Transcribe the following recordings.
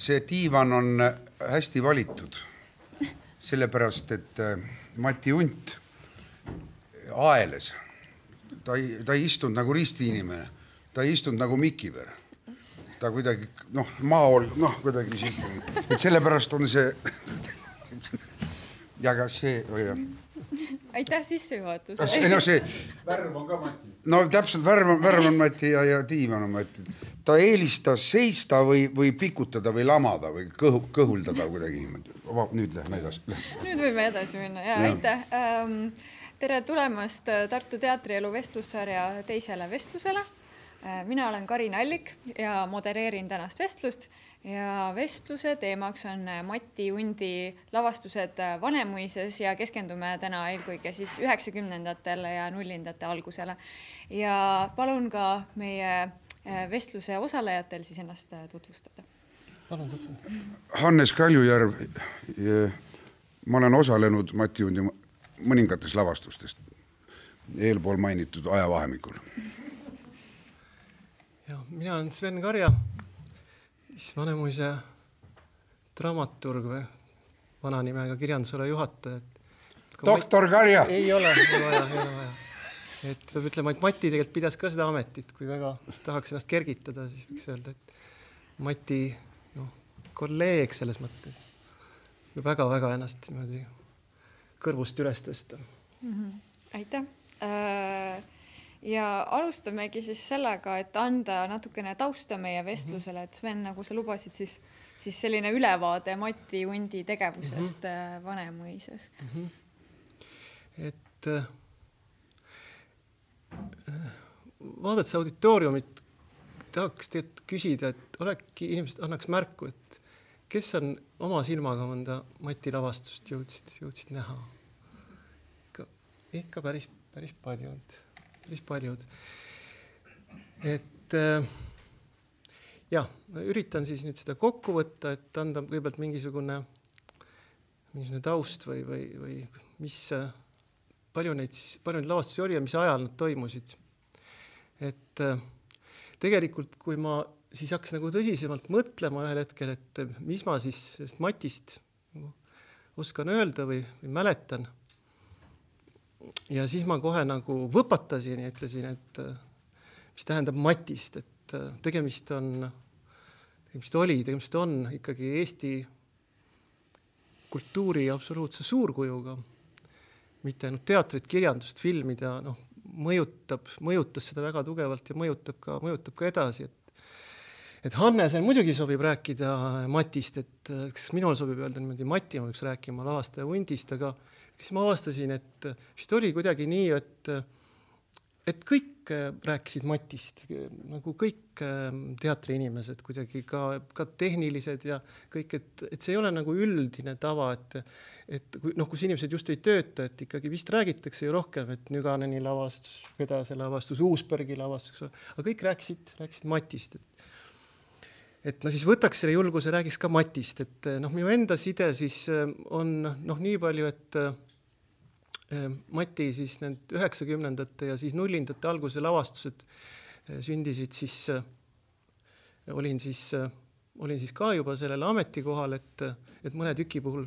see diivan on hästi valitud, sellepärast et äh, Mati Unt aeles, ta ei, ta ei istunud nagu ristiinimene, ta ei istunud nagu Mikiver. ta kuidagi noh, maol noh, kuidagi sihuke, et sellepärast on see ja ka see oh, jah aitäh sissejuhatuse ei no see. värv on ka Mati. no täpselt, värv on, värv on Mati ja, ja diivan on Mati. Ta eelistas seista või, või pikutada või lamada või kõhu, kõhuldada kuidagi niimoodi. nüüd lähme edasi. nüüd võime edasi minna ja, ja. aitäh ähm, tere tulemast Tartu Teatrielu vestlussarja teisele vestlusele Äh, mina olen Karin Allik ja modereerin tänast vestlust ja vestluse teemaks on äh, Mati Undi lavastused äh, Vanemuises ja keskendume täna eelkõige siis üheksakümnendatele ja nullindate algusele. ja palun ka meie vestluse osalejatel siis ennast tutvustada. palun tutvuda. Hannes Kaljujärv. ma olen osalenud Mati Undi mõningates lavastustest eelpool mainitud ajavahemikul ja mina olen Sven Karja, siis Vanemuise dramaturg või vana nimega kirjandusala juhataja. doktor Karja. ei ole, ei ole vaja, ei ole vaja. Et peab ütlema, et Mati tegelikult pidas ka seda ametit, kui väga tahaks ennast kergitada, siis võiks öelda, et Mati noh, kolleeg selles mõttes. väga-väga ennast niimoodi kõrvust üles tõsta mm. -hmm. aitäh äh ja alustamegi siis sellega, et anda natukene tausta meie vestlusele, et Sven, nagu sa lubasid, siis, siis selline ülevaade Mati Undi tegevusest mm -hmm. Vanemuises mm. -hmm. et äh, vaadates auditooriumit, tahaks tegelikult küsida, et olekski inimesed annaks märku, et kes on oma silmaga mõnda Mati lavastust jõudsid, jõudsid näha? ikka, ikka päris, päris paljud päris paljud. et äh, jah, üritan siis nüüd seda kokku võtta, et anda kõigepealt mingisugune, mingisugune taust või, või, või mis, palju neid palju neid lavastusi oli ja mis ajal nad toimusid. et äh, tegelikult, kui ma siis hakkasin nagu tõsisemalt mõtlema ühel hetkel, et mis ma siis sellest Matist oskan öelda või, või mäletan ja siis ma kohe nagu võpatasin ja ütlesin, et mis tähendab matist, et tegemist on, tegemist oli, tegemist on ikkagi Eesti kultuuri absoluutse suurkujuga. Mitte ainult teatrit, kirjandust, filmid ja noh, mõjutab, mõjutas seda väga tugevalt ja mõjutab ka, mõjutab ka edasi, et et Hannesel muidugi sobib rääkida Matist, et kas minul sobib öelda niimoodi Mati, ma peaks rääkima lavastaja hundist, aga siis ma avastasin, et vist oli kuidagi nii, et et kõik rääkisid Matist, nagu kõik ähm, teatriinimesed kuidagi ka, ka tehnilised ja kõik, et, et see ei ole nagu üldine tava, et et kui noh, kus inimesed just ei tööta, et ikkagi vist räägitakse ju rohkem, et Nüganeni lavastus, Pedase lavastus, Uusbergi lavastus, aga kõik rääkisid, rääkisid Matist, et et no siis võtaks selle julguse, räägiks ka Matist, et noh, minu enda side siis ähm, on noh, nii palju, et Mati siis need üheksakümnendate ja siis nullindate alguse lavastused eh, sündisid siis, eh, olin siis, eh, olin siis ka juba sellel ametikohal, et, et mõne tüki puhul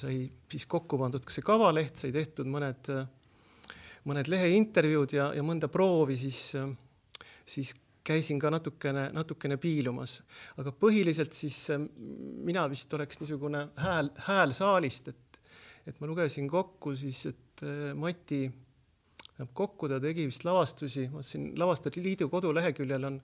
sai siis kokku pandud ka see kavaleht, sai tehtud mõned, mõned leheintervjuud ja, ja mõnda proovi siis, siis käisin ka natukene, natukene piilumas, aga põhiliselt siis mina vist oleks niisugune hääl, hääl saalist, et et ma lugesin kokku siis, et äh, Mati läheb kokku, ta tegi vist lavastusi, ma vaatasin Lavastajate Liidu koduleheküljel on,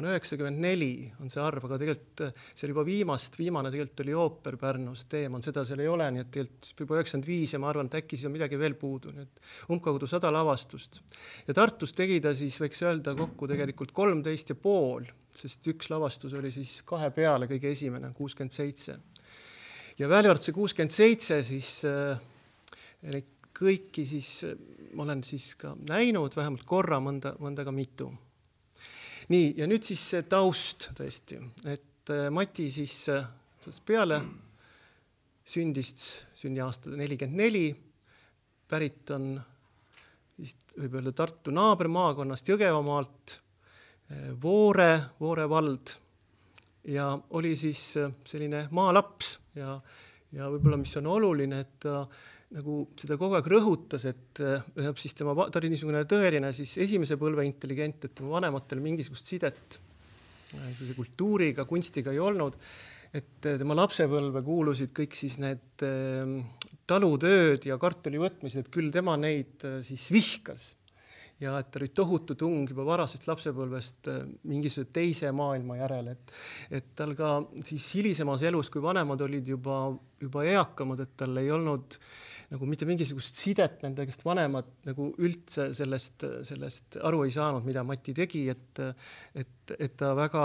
on üheksakümmend neli on see arv, aga tegelikult äh, see oli juba viimast, viimane tegelikult oli ooper Pärnus, Teemann, seda seal ei ole, nii et tegelikult juba üheksakümmend viis ja ma arvan, et äkki siis on midagi veel puudu, nii et umbkaudu sada lavastust. ja Tartus tegi ta siis, võiks öelda, kokku tegelikult kolmteist ja pool, sest üks lavastus oli siis kahe peale, kõige esimene, kuuskümmend seitse ja välja arvatud see kuuskümmend seitse, siis äh, neid kõiki siis äh, ma olen siis ka näinud vähemalt korra, mõnda, mõnda ka mitu. nii, ja nüüd siis see taust tõesti, et äh, Mati siis peale sündist, sünniaasta nelikümmend neli, pärit on vist võib öelda Tartu naabermaakonnast Jõgevamaalt, Voore, Voore vald ja oli siis selline maalaps ja, ja võib-olla, mis on oluline, et ta nagu seda kogu aeg rõhutas, et äh, siis tema, ta oli niisugune tõeline siis esimese põlve intelligent, et tema vanematel mingisugust sidet sellise kultuuriga, kunstiga ei olnud, et tema lapsepõlve kuulusid kõik siis need äh, talutööd ja kartuli võtmised, küll tema neid äh, siis vihkas ja et oli tohutu tung juba varasest lapsepõlvest äh, mingisuguse teise maailma järele, et et tal ka siis hilisemas elus, kui vanemad olid juba, juba eakamad, et tal ei olnud nagu mitte mingisugust sidet nendega, sest vanemad nagu üldse sellest, sellest aru ei saanud, mida Mati tegi, et et, et ta väga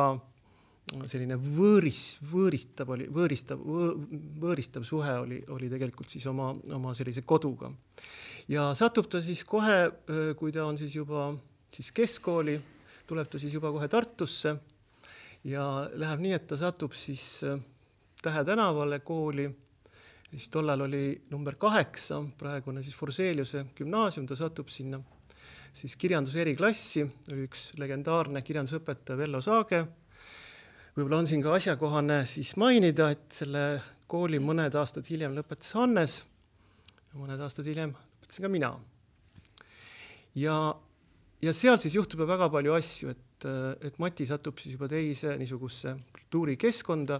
selline võõris, võõristav oli, võõristav, võõristav suhe oli, oli tegelikult siis oma, oma sellise koduga. Ja satub ta siis kohe, kui ta on siis juba siis keskkooli, tuleb ta siis juba kohe Tartusse ja läheb nii, et ta satub siis Tähe tänavale kooli, siis tollal oli number kaheksa, praegune siis Forseliuse gümnaasium, ta satub sinna. Siis kirjanduse eriklassi, oli üks legendaarne kirjandusõpetaja Vello Saage. Võib-olla on siin ka asjakohane siis mainida, et selle kooli mõned aastad hiljem lõpetas Hannes, mõned aastad hiljem õpetasin ka mina. ja, ja seal siis juhtub ju väga palju asju, et, et Mati satub siis juba teise niisugusesse kultuurikeskkonda,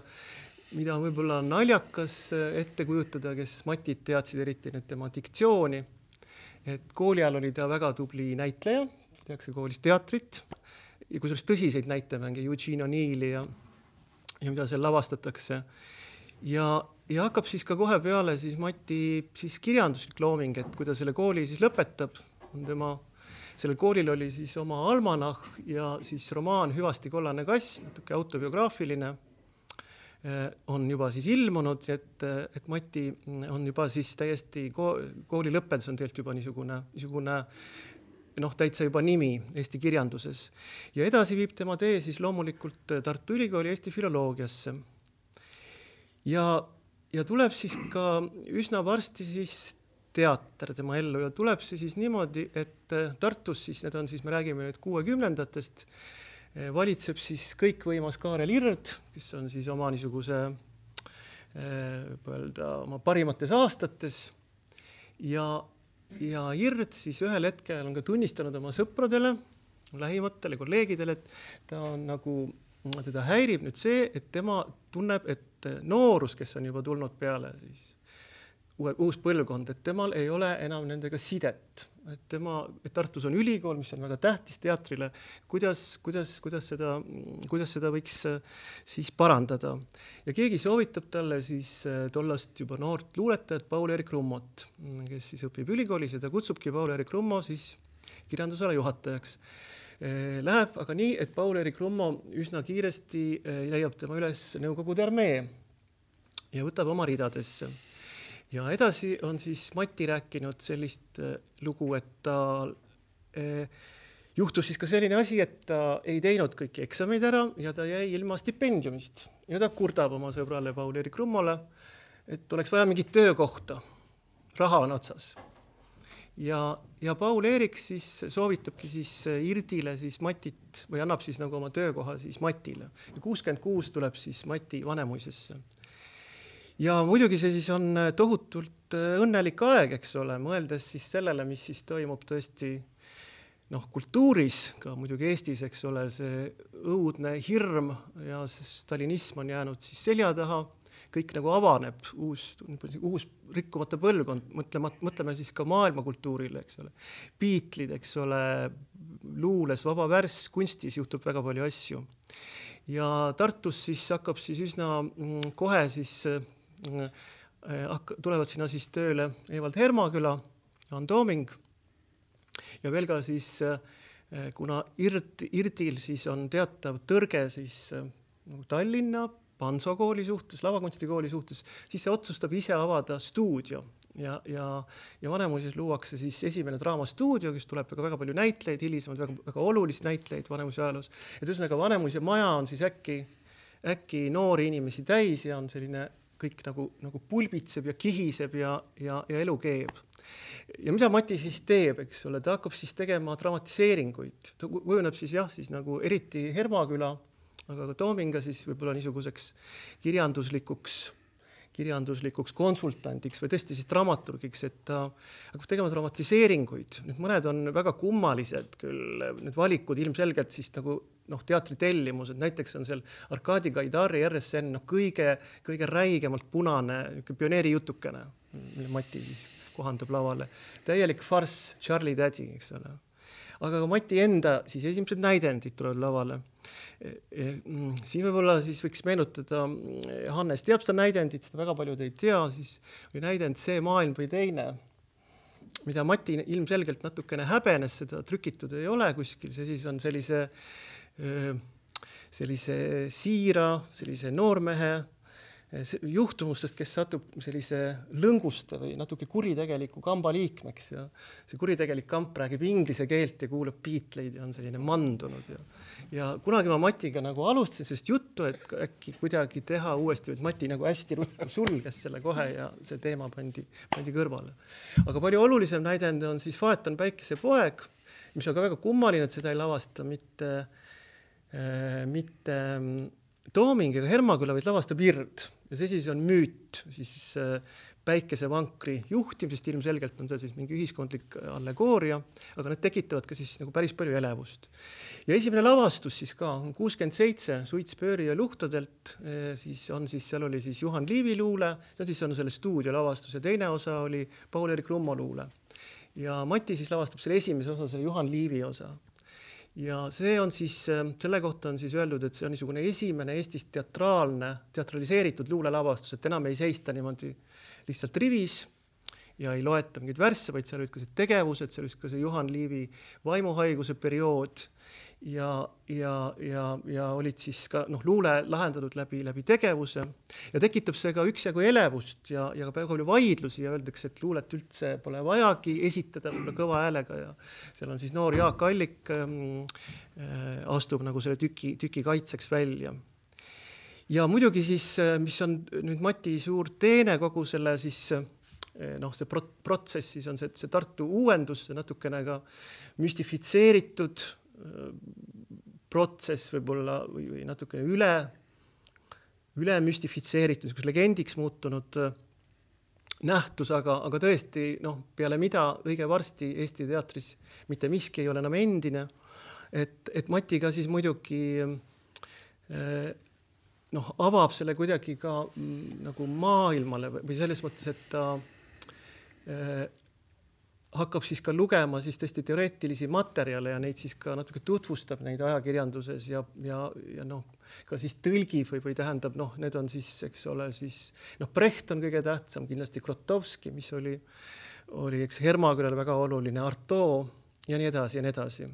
mida on võib-olla naljakas ette kujutada, kes Matit teadsid, eriti nüüd tema diktsiooni. et kooli ajal oli ta väga tubli näitleja, tehakse koolis teatrit ja kusjuures tõsiseid näitemänge, Eugene O'Neill'i ja, ja mida seal lavastatakse. ja, ja hakkab siis ka kohe peale siis Mati siis kirjanduslik looming, et kui ta selle kooli siis lõpetab, on tema, sellel koolil oli siis oma almanah ja siis romaan Hüvasti kollane kass, natuke autobiograafiline, on juba siis ilmunud, et, et Mati on juba siis täiesti kooli lõppedes on tegelikult juba niisugune, niisugune noh, täitsa juba nimi Eesti kirjanduses. ja edasi viib tema tee siis loomulikult Tartu Ülikooli Eesti filoloogiasse. ja ja tuleb siis ka üsna varsti siis teater tema ellu ja tuleb see siis niimoodi, et äh, Tartus siis need on siis, me räägime nüüd kuuekümnendatest, äh, valitseb siis kõikvõimas Kaarel Ird, kes on siis oma niisuguse äh, võib öelda oma parimates aastates ja, ja Ird siis ühel hetkel on ka tunnistanud oma sõpradele, lähimatele kolleegidele, et ta on nagu, teda häirib nüüd see, et tema tunneb, et noorus, kes on juba tulnud peale, siis uue, uus põlvkond, et temal ei ole enam nendega sidet, et tema, et Tartus on ülikool, mis on väga tähtis teatrile, kuidas, kuidas, kuidas seda, kuidas seda võiks siis parandada. ja keegi soovitab talle siis tollast juba noort luuletajat Paul-Eerik Rummot, kes siis õpib ülikoolis ja ta kutsubki Paul-Eerik Rummo siis kirjandusala juhatajaks Läheb aga nii, et Paul-Eerik Rummo üsna kiiresti leiab tema üles Nõukogude armee ja võtab oma ridadesse. Ja edasi on siis Mati rääkinud sellist lugu, et ta juhtus siis ka selline asi, et ta ei teinud kõiki eksameid ära ja ta jäi ilma stipendiumist. Ja ta kurdab oma sõbrale Paul-Eerik Rummole, et oleks vaja mingit töökohta, raha on otsas. Ja, ja Paul-Eerik siis soovitabki siis Irdile siis Matit või annab siis nagu oma töökoha siis Matile. Ja kuuskümmend kuus tuleb siis Mati Vanemuisesse. Ja muidugi see siis on tohutult õnnelik aeg, eks ole, mõeldes siis sellele, mis siis toimub tõesti noh, kultuuris, ka muidugi Eestis, eks ole, see õudne hirm ja stalinism on jäänud siis selja taha kõik nagu avaneb, uus, uus rikkumata põlvkond, mõtlema, mõtleme siis ka maailmakultuurile, eks ole. Beatlesid, eks ole, luules, vaba värss, kunstis juhtub väga palju asju. ja Tartus siis hakkab siis üsna mm, kohe siis äh, tulevad sinna siis tööle Evald Hermaküla, Jaan Tooming ja veel ka siis äh, kuna Irt, Irdil siis on teatav tõrge siis äh, nagu Tallinna Panso kooli suhtes, lavakunstikooli suhtes, siis see otsustab ise avada stuudio ja, ja, ja Vanemuises luuakse siis esimene draamastuudio, kus tuleb väga, väga palju näitlejaid, hilisemaid väga, väga olulisi näitlejaid Vanemuise ajaloos. et ühesõnaga Vanemuise maja on siis äkki, äkki noori inimesi täis ja on selline kõik nagu, nagu pulbitseb ja kihiseb ja, ja, ja elu keeb. Ja mida Mati siis teeb, eks ole, ta hakkab siis tegema dramatiseeringuid, ta kujuneb siis jah, siis nagu eriti Hermaküla, aga ka Toominga siis võib-olla niisuguseks kirjanduslikuks kirjanduslikuks konsultandiks või tõesti siis dramaturgiks, et ta hakkab tegema dramatiseeringuid, nüüd mõned on väga kummalised küll, need valikud ilmselgelt siis nagu noh, teatri tellimused, näiteks on seal Arkadi Gaidari RSN noh, kõige, kõige räigemalt punane pioneerijutukene, mille Mati siis kohandab lavale. täielik farss, Charlie Daddy, eks ole. Aga ka Mati enda siis esimesed näidendid tulevad lavale. E, e, mm, siin võib-olla siis võiks meenutada, mm, Hannes teab seda näidendit, seda väga paljud ei tea, siis oli näidend See maailm või teine, mida Mati ilmselgelt natukene häbenes, seda trükitud ei ole kuskil, see siis on sellise, sellise siira, sellise noormehe juhtumustest, kes satub sellise lõnguste või natuke kuritegeliku kamba liikmeks ja see kuritegelik kamp räägib inglise keelt ja kuulab Beatleid ja on selline mandunud ja ja kunagi ma Matiga nagu alustasin sellist juttu, et äkki kuidagi teha uuesti, et Mati nagu hästi ruttu sulges selle kohe ja see teema pandi, pandi kõrvale. aga palju olulisem näidend on siis Faeton päikesepoeg, mis on ka väga kummaline, et seda ei lavasta mitte äh,, mitte mm, Tooming ega Hermaküla, vaid lavastab Ird ja see siis on müüt, siis äh, päikesevankri juhtimisest, ilmselgelt on see siis mingi ühiskondlik allegooria, aga need tekitavad ka siis nagu päris palju elevust. ja esimene lavastus siis ka on kuuskümmend seitse Suits Pööri ja luhtadelt, äh, siis on siis, seal oli siis Juhan Liivi luule, see on siis on selle stuudiolavastus ja teine osa oli Paul-Eerik Rummo luule. ja Mati siis lavastab selle esimese osa, selle Juhan Liivi osa ja see on siis, ähm, selle kohta on siis öeldud, et see on niisugune esimene Eestis teatraalne, teatraliseeritud luulelavastus, et enam ei seista niimoodi lihtsalt rivis ja ei loeta mingeid värsse, vaid seal olid ka see tegevused, seal olid ka see Juhan Liivi vaimuhaiguse periood ja, ja, ja, ja olid siis ka noh, luule lahendatud läbi, läbi tegevuse. Ja tekitab see ka üksjagu elevust ja, ja ka väga palju vaidlusi ja öeldakse, et luulet üldse pole vajagi esitada võib-olla kõva häälega. Ja seal on siis noor Jaak Allik ähm, äh, astub nagu selle tüki, tüki kaitseks välja. Ja muidugi siis, äh, mis on nüüd Mati suur teene kogu selle siis äh, noh, see prot-, protsess siis on see, see Tartu uuendus, see natukene ka müstifitseeritud protsess võib-olla või, või natukene üle, üle müstifitseeritud, niisuguseks legendiks muutunud äh, nähtus, aga, aga tõesti noh, peale mida õige varsti Eesti teatris mitte miski ei ole enam endine. et, et Mati ka siis muidugi eh, noh, avab selle kuidagi ka mm, nagu maailmale või selles mõttes, et ta eh, hakkab siis ka lugema siis tõesti teoreetilisi materjale ja neid siis ka natuke tutvustab neid ajakirjanduses ja, ja, ja noh, ka siis tõlgib või, või tähendab noh, need on siis, eks ole, siis noh, Brecht on kõige tähtsam, kindlasti Grotowski, mis oli, oli eks Hermakülal väga oluline, Artaud ja nii edasi ja nii edasi.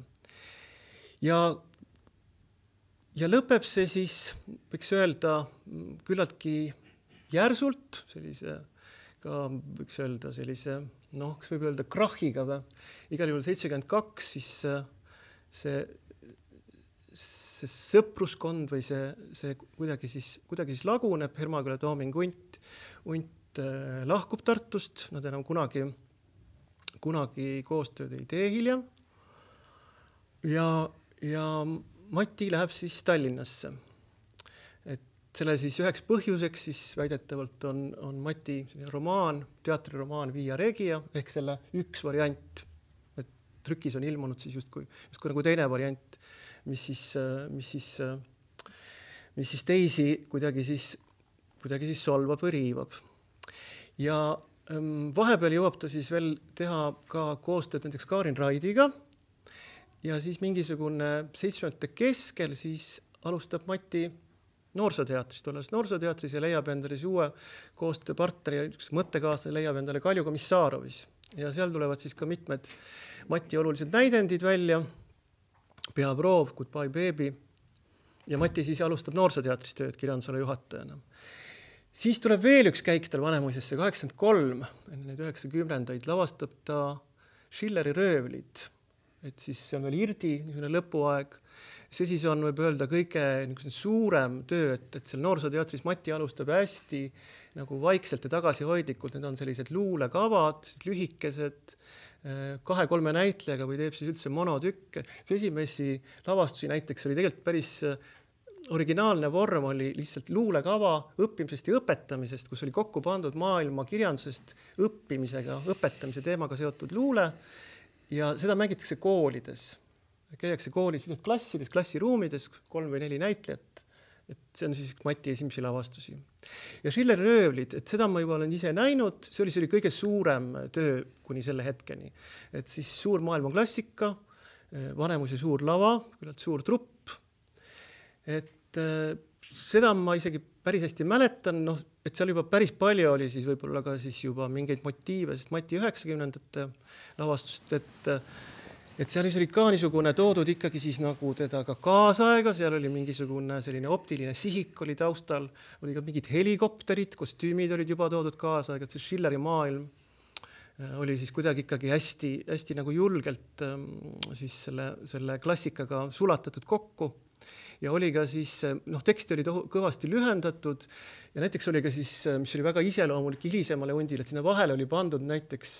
ja, ja lõpeb see siis, võiks öelda, küllaltki järsult, sellise ka võiks öelda sellise noh, kas võib öelda krahhiga või, igal juhul seitsekümmend kaks, siis äh, see, see sõpruskond või see, see kuidagi siis, kuidagi siis laguneb, Hermaküla Tooming Unt, Unt äh, lahkub Tartust, nad enam kunagi, kunagi koostööd ei tee hiljem. ja, ja Mati läheb siis Tallinnasse selle siis üheks põhjuseks siis väidetavalt on, on Mati romaan, teatriromaan Via Regia ehk selle üks variant. et trükis on ilmunud siis justkui, justkui nagu teine variant, mis siis, mis siis, mis siis teisi kuidagi siis, kuidagi siis solvab või riivab. ja ähm, vahepeal jõuab ta siis veel teha ka koostööd näiteks Karin Raidiga ja siis mingisugune seitsmekümnendate keskel siis alustab Mati noorsooteatrist, olles noorsooteatris ja leiab endale siis uue koostööpartneri ja üks mõttekaaslane leiab endale Kalju Komissarovis ja seal tulevad siis ka mitmed Mati olulised näidendid välja. peaproov, Goodbye baby. Ja Mati siis alustab noorsooteatris tööd kirjandusala juhatajana. siis tuleb veel üks käik tal Vanemuisesse, kaheksakümmend kolm, enne neid üheksakümnendaid lavastab ta Schilleri röövlid, et siis see on veel Irdi niisugune lõpuaeg see siis on, võib öelda, kõige niisugune suurem töö, et, et seal Noorsooteatris Mati alustab hästi nagu vaikselt ja tagasihoidlikult, need on sellised luulekavad, lühikesed, kahe-kolme näitlejaga või teeb siis üldse monotükke. esimesi lavastusi näiteks oli tegelikult päris originaalne vorm oli lihtsalt luulekava õppimisest ja õpetamisest, kus oli kokku pandud maailma kirjandusest õppimisega, õpetamise teemaga seotud luule ja seda mängitakse koolides. Käiakse koolis klassides, klassiruumides, kolm või neli näitlejat. et see on siis Mati esimesi lavastusi. ja Schilleri röövlid, et seda ma juba olen ise näinud, see oli, see oli kõige suurem töö kuni selle hetkeni. et siis suur maailmaklassika, Vanemuise suur lava, küllalt suur trupp et äh, seda ma isegi päris hästi mäletan, noh, et seal juba päris palju oli siis võib-olla ka siis juba mingeid motiive, sest Mati üheksakümnendate lavastust, et et seal oli ka niisugune toodud ikkagi siis nagu teda ka kaasaega, seal oli mingisugune selline optiline sihik oli taustal, oli ka mingid helikopterid, kostüümid olid juba toodud kaasaega, et see Schilleri maailm äh, oli siis kuidagi ikkagi hästi-hästi nagu julgelt ähm, siis selle, selle klassikaga sulatatud kokku ja oli ka siis noh, teksti oli kõvasti lühendatud ja näiteks oli ka siis, mis oli väga iseloomulik hilisemale hundile, et sinna vahele oli pandud näiteks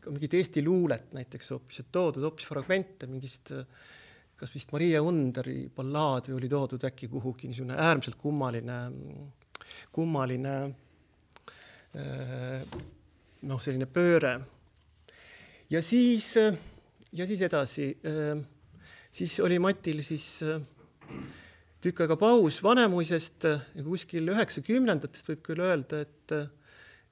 ka mingit Eesti luulet näiteks hoopis, et toodud hoopis fragmente mingist kas vist Maria Underi ballaad või oli toodud äkki kuhugi niisugune äärmiselt kummaline, kummaline noh, selline pööre. ja siis, ja siis edasi, siis oli Matil siis tükk aega paus Vanemuisest kuskil üheksakümnendatest võib küll öelda, et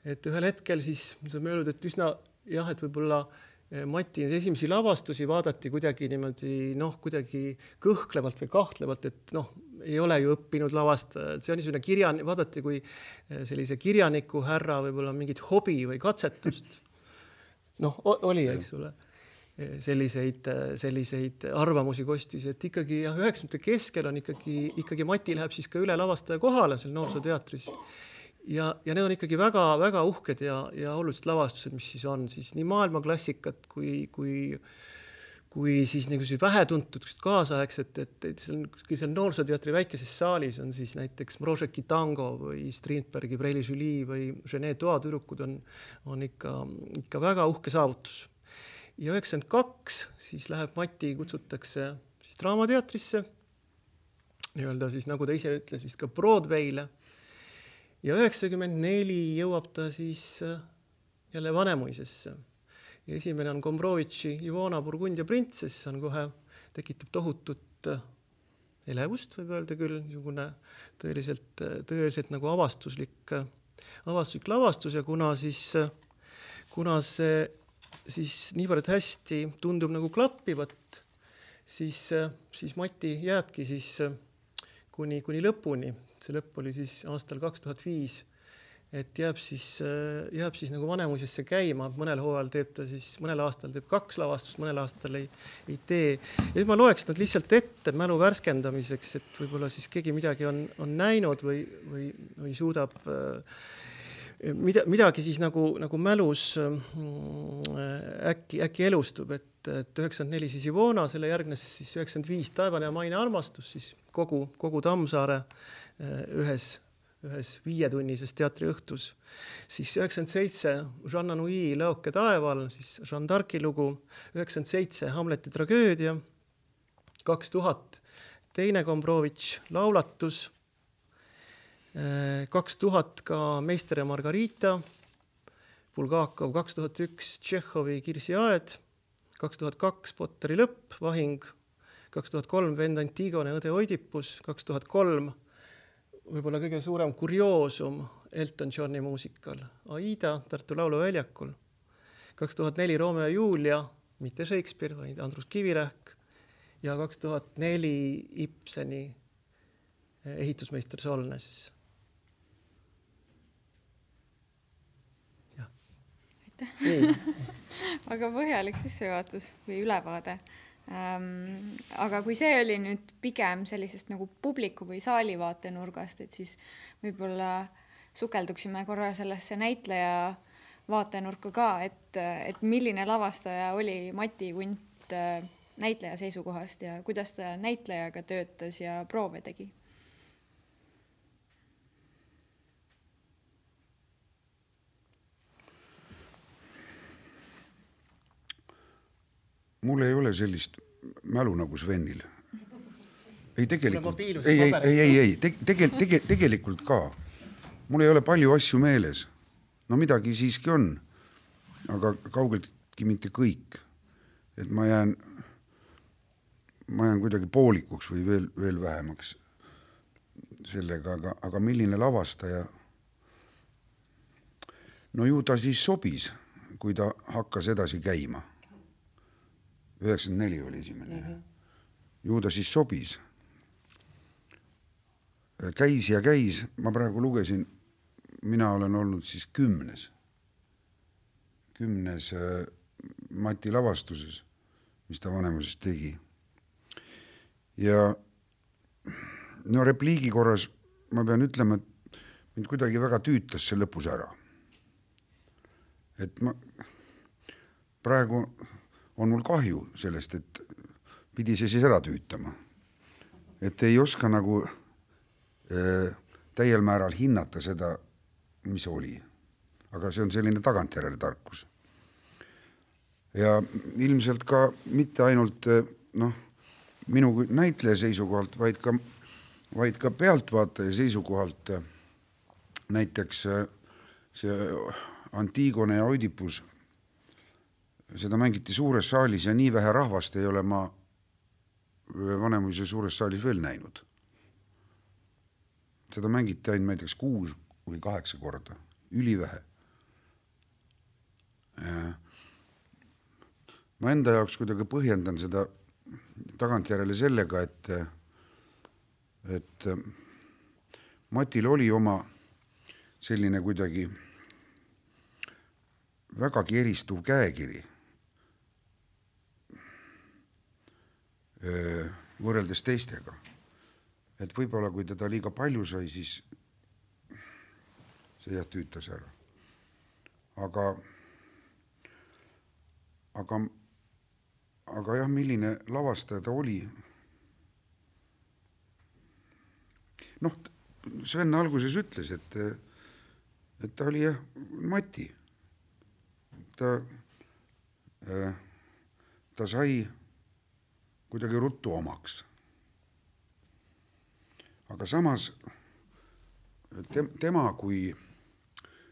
et ühel hetkel siis me saame öelda, et üsna jah, et võib-olla eh, Mati esimesi lavastusi vaadati kuidagi niimoodi noh, kuidagi kõhklevalt või kahtlevalt, et noh, ei ole ju õppinud lavastajad, see on niisugune kirja, vaadati kui eh, sellise kirjaniku härra võib-olla mingit hobi või katsetust. noh, oli, eks ole selliseid, selliseid arvamusi kostis, et ikkagi jah, üheksakümnendate keskel on ikkagi, ikkagi Mati läheb siis ka üle lavastaja kohale seal Noorsooteatris. ja, ja need on ikkagi väga-väga uhked ja, ja olulised lavastused, mis siis on siis nii maailmaklassikat kui, kui kui siis niisugused vähetuntud kaasaegset, et, et seal, kui seal Noorsooteatri väikeses saalis on siis näiteks Mrožeki tango või Strindbergi Preili Julie või Rene Toa tüdrukud on, on ikka, ikka väga uhke saavutus ja üheksakümmend kaks siis läheb Mati, kutsutakse siis Draamateatrisse, nii-öelda siis nagu ta ise ütles, vist ka Broadway'le. ja üheksakümmend neli jõuab ta siis äh, jälle Vanemuisesse. ja esimene on Gombrowitši Ivona Burgundia printsess, on kohe, tekitab tohutut äh, elevust, võib öelda küll, niisugune tõeliselt, äh, tõeliselt nagu avastuslik, avastuslik lavastus ja kuna siis, kuna see siis niivõrd hästi tundub nagu klappivat, siis, siis Mati jääbki siis kuni, kuni lõpuni, see lõpp oli siis aastal kaks tuhat viis, et jääb siis, jääb siis nagu Vanemuisesse käima, mõnel hooajal teeb ta siis, mõnel aastal teeb kaks lavastust, mõnel aastal ei, ei tee. ja nüüd ma loeks nad lihtsalt ette mälu värskendamiseks, et võib-olla siis keegi midagi on, on näinud või, või, või suudab äh, mida, midagi siis nagu, nagu mälus mm, äkki, äkki elustub, et, et üheksakümmend neli siis Ivona, selle järgnes siis üheksakümmend viis Taevane ja maine armastus, siis kogu, kogu Tammsaare eh, ühes, ühes viietunnises teatriõhtus. siis üheksakümmend seitse Jeanne Anouilh Lõoke taeval, siis Jeanne d'Arc'i lugu, üheksakümmend seitse Hamleti tragöödia, kaks tuhat teine Gombrowitš laulatus kaks tuhat ka Meister ja Margarita, Bulgakov kaks tuhat üks, Tšehhovi Kirsiaed, kaks tuhat kaks Potteri lõpp, Vahing, kaks tuhat kolm Vend Antigone, õde Oidipus, kaks tuhat kolm võib-olla kõige suurem kurioosum Elton Johni muusikal, Aida Tartu Lauluväljakul, kaks tuhat neli Romeo ja Julia, mitte Shakespeare, vaid Andrus Kivirähk. ja kaks tuhat neli Ibseni ehitusmeister Solnes väga põhjalik sissejuhatus või ülevaade ähm,. aga kui see oli nüüd pigem sellisest nagu publiku või saali vaatenurgast, et siis võib-olla sukelduksime korra sellesse näitleja vaatenurka ka, et, et milline lavastaja oli Mati Kunt äh, näitleja seisukohast ja kuidas ta näitlejaga töötas ja proove tegi? Mul ei ole sellist mälu nagu Svenil. ei tegelikult, ei, ei, ei, ei, ei te, tegel, tege, tegelikult ka. mul ei ole palju asju meeles. no midagi siiski on, aga kaugeltki mitte kõik. et ma jään, ma jään kuidagi poolikuks või veel, veel vähemaks sellega, aga, aga milline lavastaja no ju ta siis sobis, kui ta hakkas edasi käima. Üheksakümmend neli oli esimene mm. -hmm. ju ta siis sobis. käis ja käis, ma praegu lugesin, mina olen olnud siis kümnes, kümnes äh, Mati lavastuses, mis ta Vanemuises tegi. ja no repliigi korras ma pean ütlema, et mind kuidagi väga tüütas see lõpus ära et ma praegu on mul kahju sellest, et pidi see siis ära tüütama. et ei oska nagu äh, täiel määral hinnata seda, mis oli. aga see on selline tagantjärele tarkus. ja ilmselt ka mitte ainult äh, noh, minu näitleja seisukohalt, vaid ka, vaid ka pealtvaataja seisukohalt äh, näiteks see Antigone ja Oidipus, seda mängiti suures saalis ja nii vähe rahvast ei ole ma Vanemuise suures saalis veel näinud. seda mängiti ainult näiteks kuus või kaheksa korda, ülivähe. ma enda jaoks kuidagi põhjendan seda tagantjärele sellega, et, et Matil oli oma selline kuidagi vägagi eristuv käekiri võrreldes teistega. et võib-olla kui teda liiga palju sai, siis see jah tüütas ära. aga, aga, aga jah, milline lavastaja ta oli. noh, Sven alguses ütles, et, et ta oli jah, Mati ta, ta sai kuidagi ruttu omaks. aga samas te, tema kui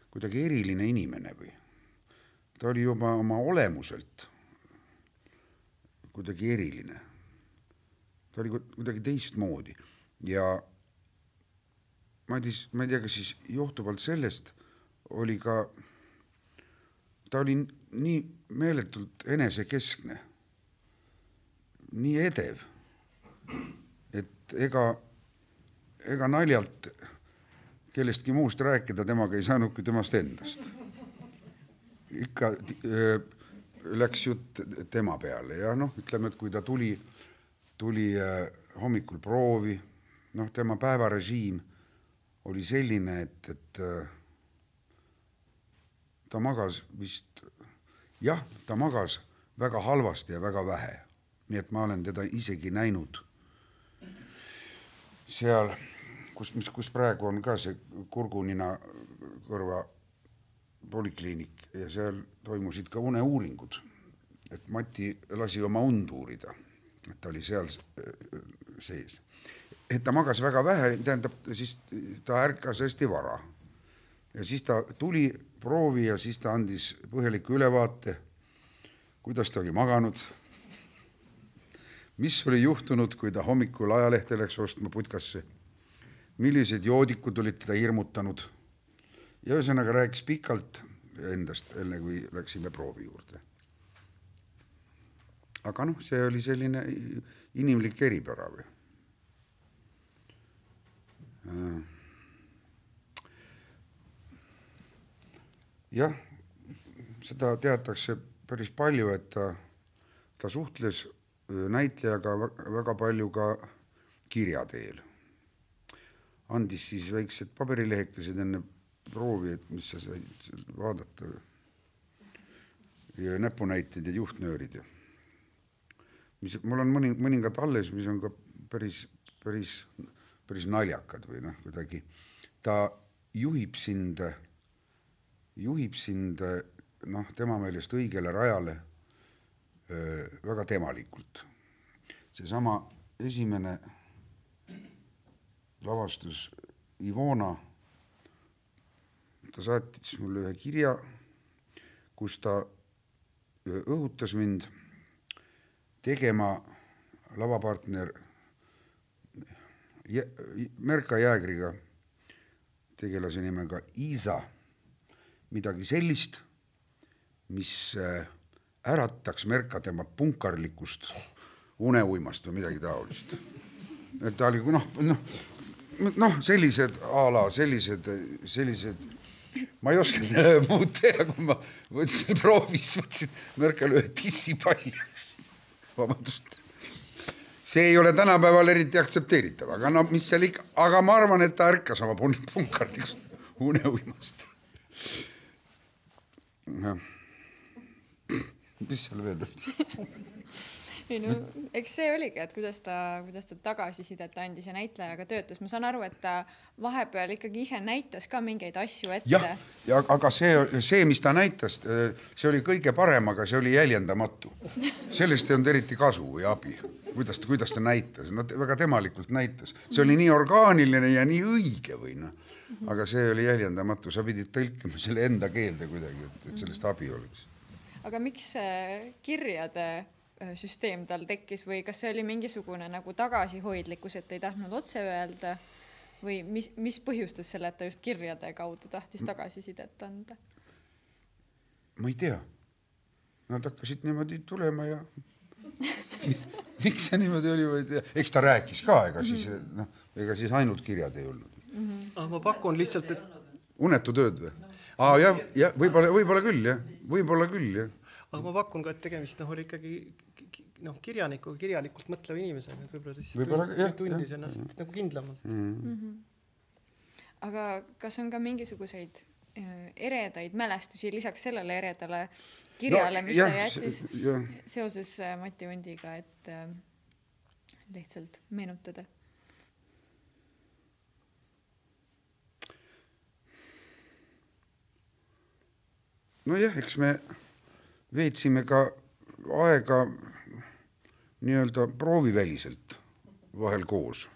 kuidagi eriline inimene või ta oli juba oma olemuselt kuidagi eriline. ta oli kuidagi teistmoodi ja ma ei tea, ma ei tea, kas siis johtuvalt sellest oli ka ta oli nii meeletult enesekeskne, nii edev, et ega, ega naljalt kellestki muust rääkida temaga ei saanud kui temast endast. ikka öö, läks jutt tema peale ja noh, ütleme, et kui ta tuli, tuli öö, hommikul proovi, noh, tema päevarežiim oli selline, et, et öö, ta magas vist, jah, ta magas väga halvasti ja väga vähe. Nii et ma olen teda isegi näinud seal, kus, mis, kus praegu on ka see kurgunina kõrva polikliinik ja seal toimusid ka uneuuringud. et Mati lasi oma und uurida, et ta oli seal sees. et ta magas väga vähe, tähendab, siis ta ärkas hästi vara. ja siis ta tuli proovi ja siis ta andis põhjaliku ülevaate, kuidas ta oli maganud, mis oli juhtunud, kui ta hommikul ajalehte läks ostma putkasse, millised joodikud olid teda hirmutanud? Ja ühesõnaga rääkis pikalt endast, enne kui läksime proovi juurde. aga noh, see oli selline inimlik eripära või? Jah, seda teatakse päris palju, et ta, ta suhtles näitlejaga väga palju ka kirja teel. andis siis väiksed paberilehekesed enne proovi, et mis sa said vaadata. ja näpunäited ja juhtnöörid ja mis mul on mõni, mõningad alles, mis on ka päris, päris, päris naljakad või noh, kuidagi ta juhib sind, juhib sind noh, tema meelest õigele rajale väga temalikult. seesama esimene lavastus Ivona, ta saatis mulle ühe kirja, kus ta õhutas mind tegema lavapartner Merka Jäägriga, tegelase nimega Iisa, midagi sellist, mis äh, ärataks Merka tema punkarlikust uneuimast või midagi taolist. et ta oli noh, noh, noh, sellised a la sellised, sellised, ma ei oska muud teha, kui ma võtsin proovis, võtsin Merkele ühe tissipalliks. vabandust. see ei ole tänapäeval eriti aktsepteeritav, aga no mis seal ikka, aga ma arvan, et ta ärkas oma pun-, punkarlikust uneuimast. Mis seal veel oli? ei no eks see oligi, et kuidas ta, kuidas ta tagasisidet andis ja näitlejaga töötas, ma saan aru, et ta vahepeal ikkagi ise näitas ka mingeid asju ette. jah, ja aga see, see, mis ta näitas, see oli kõige parem, aga see oli jäljendamatu. sellest ei olnud eriti kasu või abi, kuidas ta, kuidas ta näitas, no väga temalikult näitas, see oli nii orgaaniline ja nii õige või noh, aga see oli jäljendamatu, sa pidid tõlkima selle enda keelde kuidagi, et sellest abi oleks aga miks see kirjade äh, süsteem tal tekkis või kas see oli mingisugune nagu tagasihoidlikkus, et ei tahtnud otse öelda või mis, mis põhjustas selle, et ta just kirjade kaudu tahtis tagasisidet anda? ma ei tea. Nad hakkasid niimoodi tulema ja miks see niimoodi oli, ma ei tea, eks ta rääkis ka, ega siis -hmm. noh, ega siis ainult kirjad ei olnud mm. -hmm. ah, ma pakun lihtsalt, et unetu tööd või? aa ah, jah, jah, võib-olla, võib-olla küll jah, võib-olla küll jah. Aga ma pakun ka, et tegemist noh, oli ikkagi noh, kirjaniku, kirjalikult mõtleva inimesega, et võib-olla ta siis võib tundis, tundis jah, ennast jah. nagu kindlamalt mm. -hmm. aga kas on ka mingisuguseid äh, eredaid mälestusi lisaks sellele eredale kirjale no,, mis jah, ta jättis seoses äh, Mati Hundiga, et äh, lihtsalt meenutada nojah, eks me veetsime ka aega nii-öelda prooviväliselt vahel koos.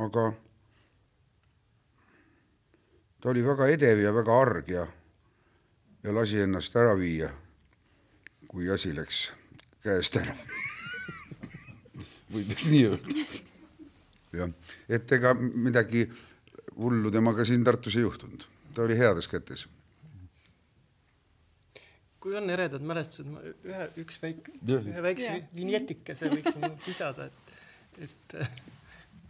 aga ta oli väga edev ja väga arg ja, ja lasi ennast ära viia, kui asi läks käest ära võib nii öelda. jah, et ega midagi hullu temaga siin Tartus ei juhtunud ta oli heades kätes. Kui on eredad mälestused, ma ühe, üks väike, ühe väikse yeah. vinjetikese võiksin lisada, et, et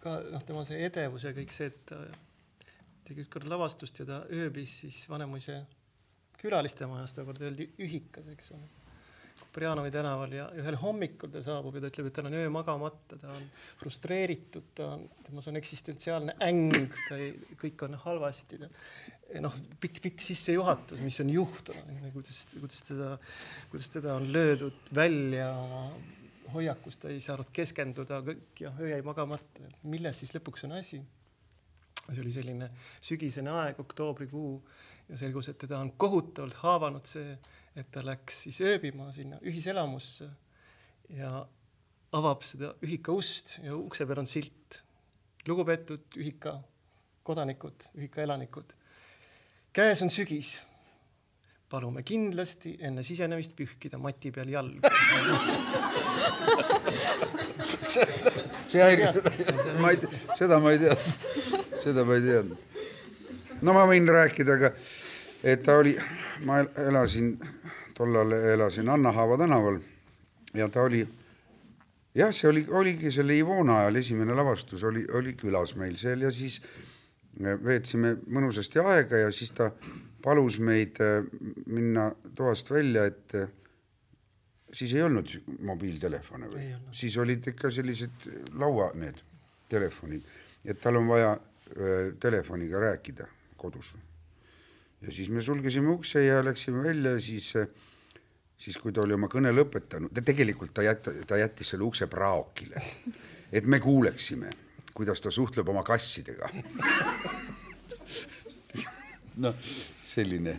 ka noh, tema see edevus ja kõik see, et ta tegi ükskord lavastust ja ta ööbis siis Vanemuise külaliste majas, tookord öeldi ühikas, eks ole Prianovi tänaval ja ühel hommikul ta saabub ja ta ütleb, et tal on öö magamata, ta on frustreeritud, ta on, temas on eksistentsiaalne äng, ta ei, kõik on halvasti. Noh, pikk-pikk sissejuhatus, mis on juhtunud, kuidas, kuidas teda, kuidas teda on löödud välja hoiakust, ta ei saanud keskenduda, kõik ja öö jäi magamata. milles siis lõpuks on asi? see oli selline sügisene aeg, oktoobrikuu ja selgus, et teda on kohutavalt haavanud see et ta läks siis ööbima sinna ühiselamusse ja avab seda ühika ust ja ukse peal on silt. lugupeetud ühika kodanikud, ühika elanikud. Käes on sügis. palume kindlasti enne sisenemist pühkida mati peal jalgu. See häiris seda, ma ei, seda ma ei teadnud, seda ma ei teadnud. no ma võin rääkida ka, et ta oli, ma elasin tollal elasin Anna-Haava tänaval. Ja ta oli, jah, see oli, oligi selle Ivona ajal esimene lavastus. Oli, oli külas meil seal ja siis veetsime mõnusasti aega ja siis ta palus meid äh, minna toast välja, et äh, siis ei olnud mobiiltelefone või, siis olid ikka sellised laua need telefonid, et tal on vaja öö, äh, telefoniga rääkida kodus. ja siis me sulgesime ukse ja läksime välja ja siis siis kui ta oli oma kõne lõpetanud, ta tegelikult ta jätta, ta jättis selle ukse praokile, et me kuuleksime, kuidas ta suhtleb oma kassidega. noh, selline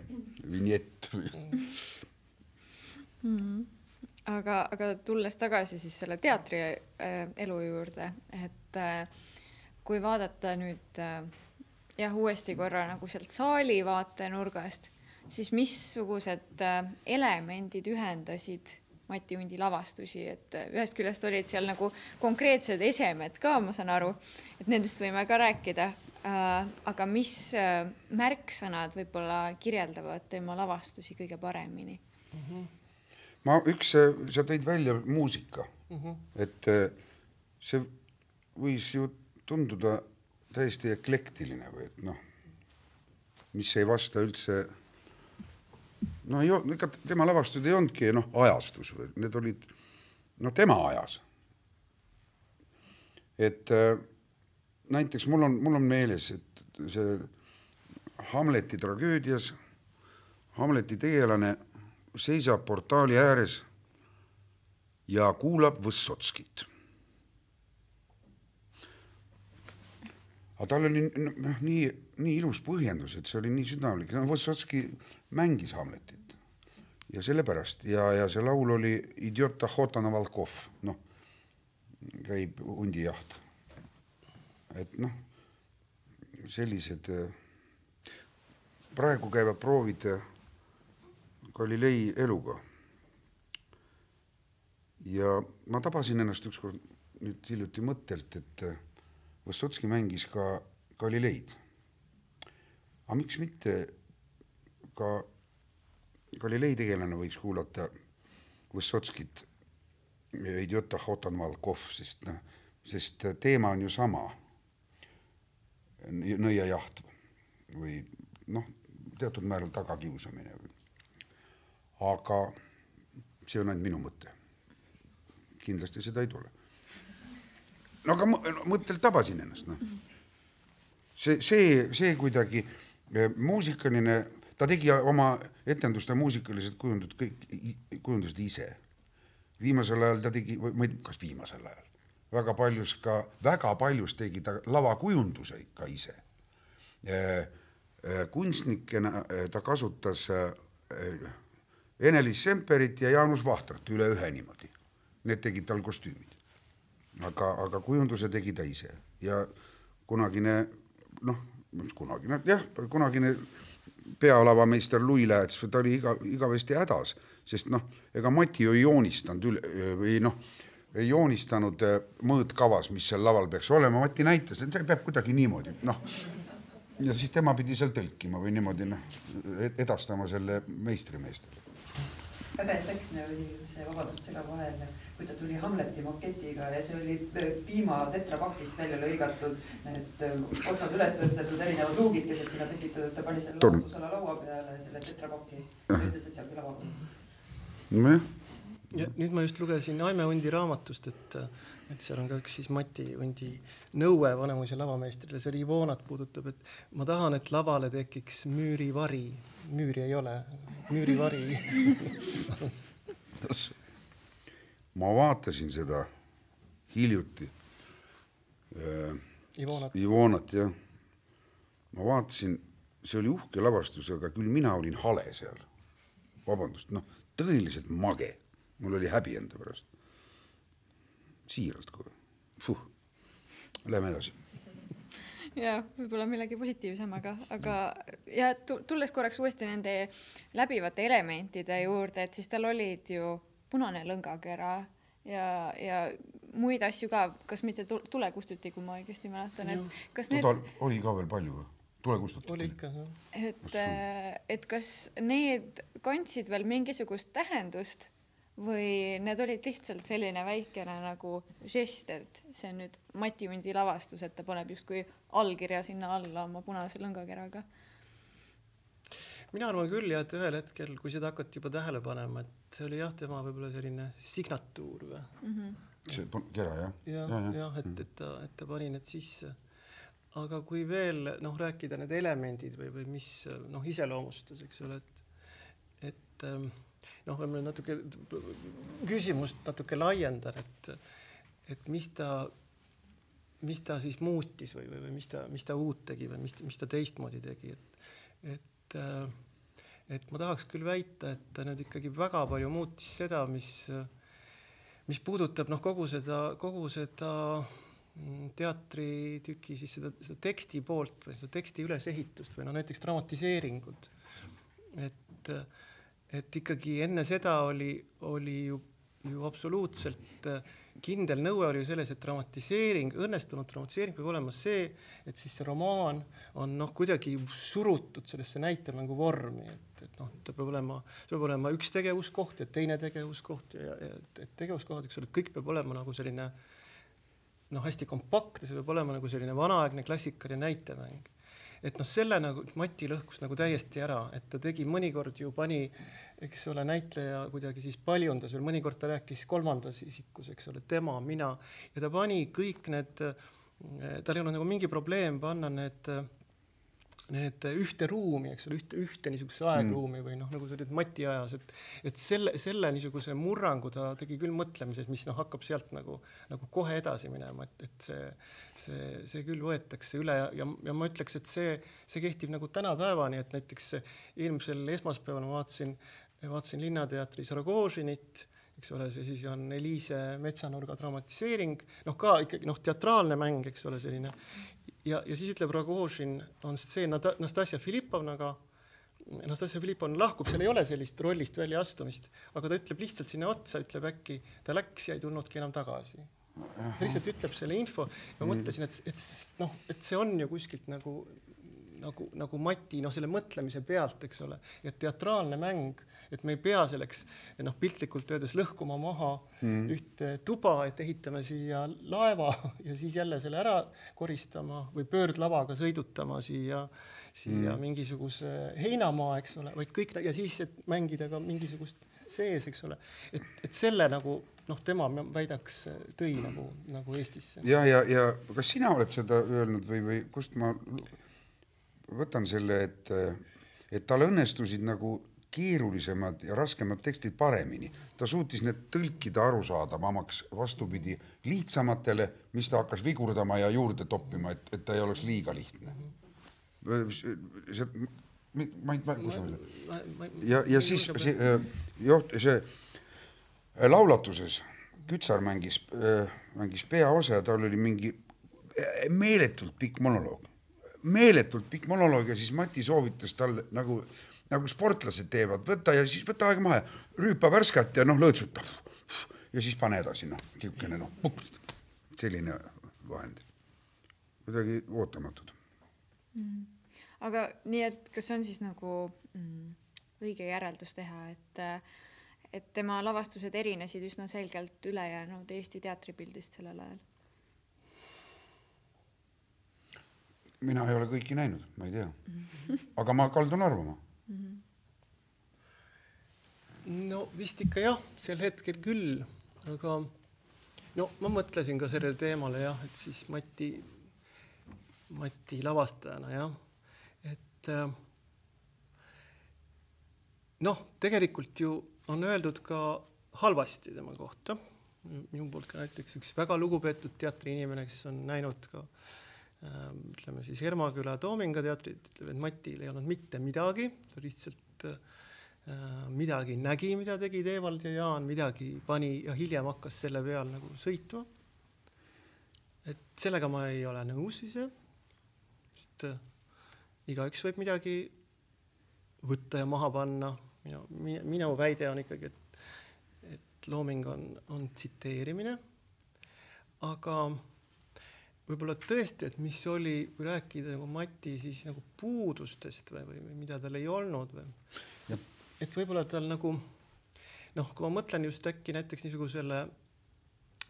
vinjett mm.. aga, aga tulles tagasi siis selle teatri äh, elu juurde, et äh, kui vaadata nüüd äh, jah, uuesti korra nagu sealt saali vaatenurgast, siis missugused äh, elemendid ühendasid Mati Hundi lavastusi, et äh, ühest küljest olid seal nagu konkreetsed esemed ka, ma saan aru, et nendest võime ka rääkida äh,. aga mis äh, märksõnad võib-olla kirjeldavad tema lavastusi kõige paremini mm? -hmm. ma üks, sa tõid välja muusika mm, -hmm. et see võis ju tunduda täiesti eklektiline või et noh, mis ei vasta üldse no ei olnud, ega tema lavastused ei olnudki noh, ajastus need olid noh, tema ajas. et äh, näiteks mul on, mul on meeles, et see Hamleti tragöödias Hamleti tegelane seisab portaali ääres ja kuulab Võssotskit. Aga tal oli noh, nii, nii ilus põhjendus, et see oli nii südamlik, no Võssotski mängis Hamletit ja sellepärast ja, ja see laul oli Idiot Ahotana Valkov, noh, käib hundijaht. et noh, sellised, äh, praegu käivad proovid äh, Galilei eluga. ja ma tabasin ennast ükskord nüüd hiljuti mõttelt, et äh, Võssotski mängis ka Galileid. aga miks mitte ka Galilei tegelane võiks kuulata Võssotskit, Idiota Hotan Malkov, sest noh, sest teema on ju sama. nõiajaht või noh, teatud määral tagakiusamine. aga see on ainult minu mõte. kindlasti seda ei tule no aga mõttelt tabasin ennast, noh. see, see, see kuidagi eh, muusikaline, ta tegi oma etenduste muusikalised kujundused kõik, kujundused ise. viimasel ajal ta tegi, või kas viimasel ajal, väga paljus ka, väga paljus tegi ta lavakujunduse ikka ise. Kunstnikena ta kasutas Ene-Liis Semperit ja Jaanus Vahtrat üle ühe niimoodi. Need tegid tal kostüümid aga, aga kujunduse tegi ta ise ja kunagine noh, kunagine jah, kunagine pealavameister Louis Lääts, ta oli iga, igavesti hädas, sest noh, ega Mati ju ei joonistanud üle või noh, ei joonistanud äh, mõõtkavas, mis seal laval peaks olema, Mati näitas, et see peab kuidagi niimoodi, noh. ja siis tema pidi seal tõlkima või niimoodi noh, edastama selle meistrimeestele. Väga efektne oli see, vabandust segavahele, kui ta tuli Hamleti moketiga ja see oli äh, piima tetrapakist välja lõigatud, need äh, otsad üles tõstetud erinevad luugikesed sinna tekitatud, ta pani selle lavastusala laua peale selle tetrapaki ja ütles, et seal küll lavab. nojah. ja nüüd ma just lugesin Aime Undi raamatust, et, et seal on ka üks siis Mati Undi nõue Vanemuise lavameistrile, see oli Ivonat puudutab, et ma tahan, et lavale tekiks müürivari müüri ei ole, müürivari ma vaatasin seda hiljuti äh,. Ivonat. Ivonat jah. ma vaatasin, see oli uhke lavastus, aga küll mina olin hale seal. vabandust, noh, tõeliselt mage, mul oli häbi enda pärast. siiralt kohe, lähme edasi jah, võib-olla millegi positiivsemaga, aga ja tulles korraks uuesti nende läbivate elementide juurde, et siis tal olid ju punane lõngakera ja, ja muid asju ka, kas mitte tulekustuti, kui ma õigesti mäletan, et kas need. oli ka veel palju või? tulekustuti? oli ikka, jah. et, et kas need kandsid veel mingisugust tähendust või need olid lihtsalt selline väikene nagu žest, et see on nüüd Mati Hundi lavastus, et ta paneb justkui allkirja sinna alla oma punase lõngakeraga? Mina arvan küll jah, et ühel hetkel, kui seda hakati juba tähele panema, et see oli jah, tema võib-olla selline signatuur või mm. -hmm. see kera jah? jah, jah ja,, et, et ta, et ta pani need sisse. aga kui veel noh, rääkida need elemendid või, või mis noh, iseloomustas, eks ole, et, et ähm, noh, võib-olla natuke küsimust natuke laiendan, et, et mis ta, mis ta siis muutis või, või, või mis ta, mis ta uut tegi või mis, mis ta teistmoodi tegi, et, et, et ma tahaks küll väita, et ta nüüd ikkagi väga palju muutis seda, mis, mis puudutab noh, kogu seda, kogu seda teatritüki siis seda, seda teksti poolt või seda teksti ülesehitust või noh, näiteks dramatiseeringud. et et ikkagi enne seda oli, oli ju, ju absoluutselt äh, kindel nõue oli ju selles, et dramatiseering, õnnestunud dramatiseering peab olema see, et siis see romaan on noh, kuidagi surutud sellesse näitemängu vormi, et, et noh, ta peab olema, see peab olema üks tegevuskoht ja teine tegevuskoht ja, ja et, tegevuskohad, eks ole, et kõik peab olema nagu selline noh, hästi kompaktne, see peab olema nagu selline vanaaegne klassikaline näitemäng et noh, selle nagu Mati lõhkus nagu täiesti ära, et ta tegi mõnikord ju pani, eks ole, näitleja kuidagi siis paljundas veel, mõnikord ta rääkis kolmandas isikus, eks ole, tema, mina ja ta pani kõik need, tal ei olnud nagu mingi probleem panna need need ühte ruumi, eks ole, ühte, ühte niisugusesse aegruumi mm. või noh, nagu sa ütled Mati ajas, et, et selle, selle niisuguse murrangu ta tegi küll mõtlemises, mis noh, hakkab sealt nagu, nagu kohe edasi minema, et, et see, see, see küll võetakse üle ja, ja, ja ma ütleks, et see, see kehtib nagu tänapäevani, et näiteks eelmisel esmaspäeval ma vaatasin, vaatasin Linnateatris Rogožinit eks ole, see siis on Eliise metsanurga dramatiseering, noh, ka ikkagi noh, teatraalne mäng, eks ole, selline ja, ja siis ütleb Rogožin, on stseen Nastasia Filipovnaga. Nastasia Filipovna lahkub, seal ei ole sellist rollist väljaastumist, aga ta ütleb lihtsalt sinna otsa, ütleb äkki, ta läks ja ei tulnudki enam tagasi. ta lihtsalt ütleb selle info ja mõtlesin, et, et noh, et see on ju kuskilt nagu nagu, nagu Mati noh, selle mõtlemise pealt, eks ole, et teatraalne mäng, et me ei pea selleks noh, piltlikult öeldes lõhkuma maha mm. ühte tuba, et ehitame siia laeva ja siis jälle selle ära koristama või pöördlavaga sõidutama siia, siia mm. mingisuguse heinamaa, eks ole, vaid kõik ja siis, et mängida ka mingisugust sees, eks ole, et, et selle nagu noh, tema väidaks, tõi nagu, nagu Eestisse. ja, ja, ja kas sina oled seda öelnud või, või kust ma võtan selle, et, et tal õnnestusid nagu keerulisemad ja raskemad tekstid paremini. ta suutis need tõlkida arusaadavamaks, vastupidi lihtsamatele, mis ta hakkas vigurdama ja juurde toppima, et, et ta ei oleks liiga lihtne. see, ma ei, kus ma olen? ja, ja siis see joht-, see laulatuses Kütsar mängis, mängis peaosa ja tal oli mingi meeletult pikk monoloog meeletult pikk monoloog ja siis Mati soovitas talle nagu, nagu sportlased teevad, võta ja siis võta aeg maha, rüüpa värskat ja noh, lõõtsuta. ja siis pane edasi, noh, niisugune noh, selline vahend. kuidagi ootamatud mm.. aga nii, et kas on siis nagu mm, õige järeldus teha, et et tema lavastused erinesid üsna selgelt ülejäänud Eesti teatripildist sellel ajal mina ei ole kõiki näinud, ma ei tea. aga ma kaldun arvama. no vist ikka jah, sel hetkel küll, aga no ma mõtlesin ka sellele teemale jah, et siis Mati, Mati lavastajana jah, et äh, noh, tegelikult ju on öeldud ka halvasti tema kohta. minu poolt ka näiteks üks väga lugupeetud teatriinimene, kes on näinud ka äh, ütleme siis Hermaküla Toominga teatrit, ütleb, et Matil ei olnud mitte midagi, ta lihtsalt äh, midagi nägi, mida tegid Evald ja Jaan, midagi pani ja hiljem hakkas selle peal nagu sõitma. et sellega ma ei ole nõus ise, sest äh, igaüks võib midagi võtta ja maha panna, minu, minu väide on ikkagi, et, et looming on, on tsiteerimine, aga võib-olla tõesti, et mis oli, kui rääkida nagu Mati siis nagu puudustest või, või, mida tal ei olnud või. et võib-olla tal nagu noh, kui ma mõtlen just äkki näiteks niisugusele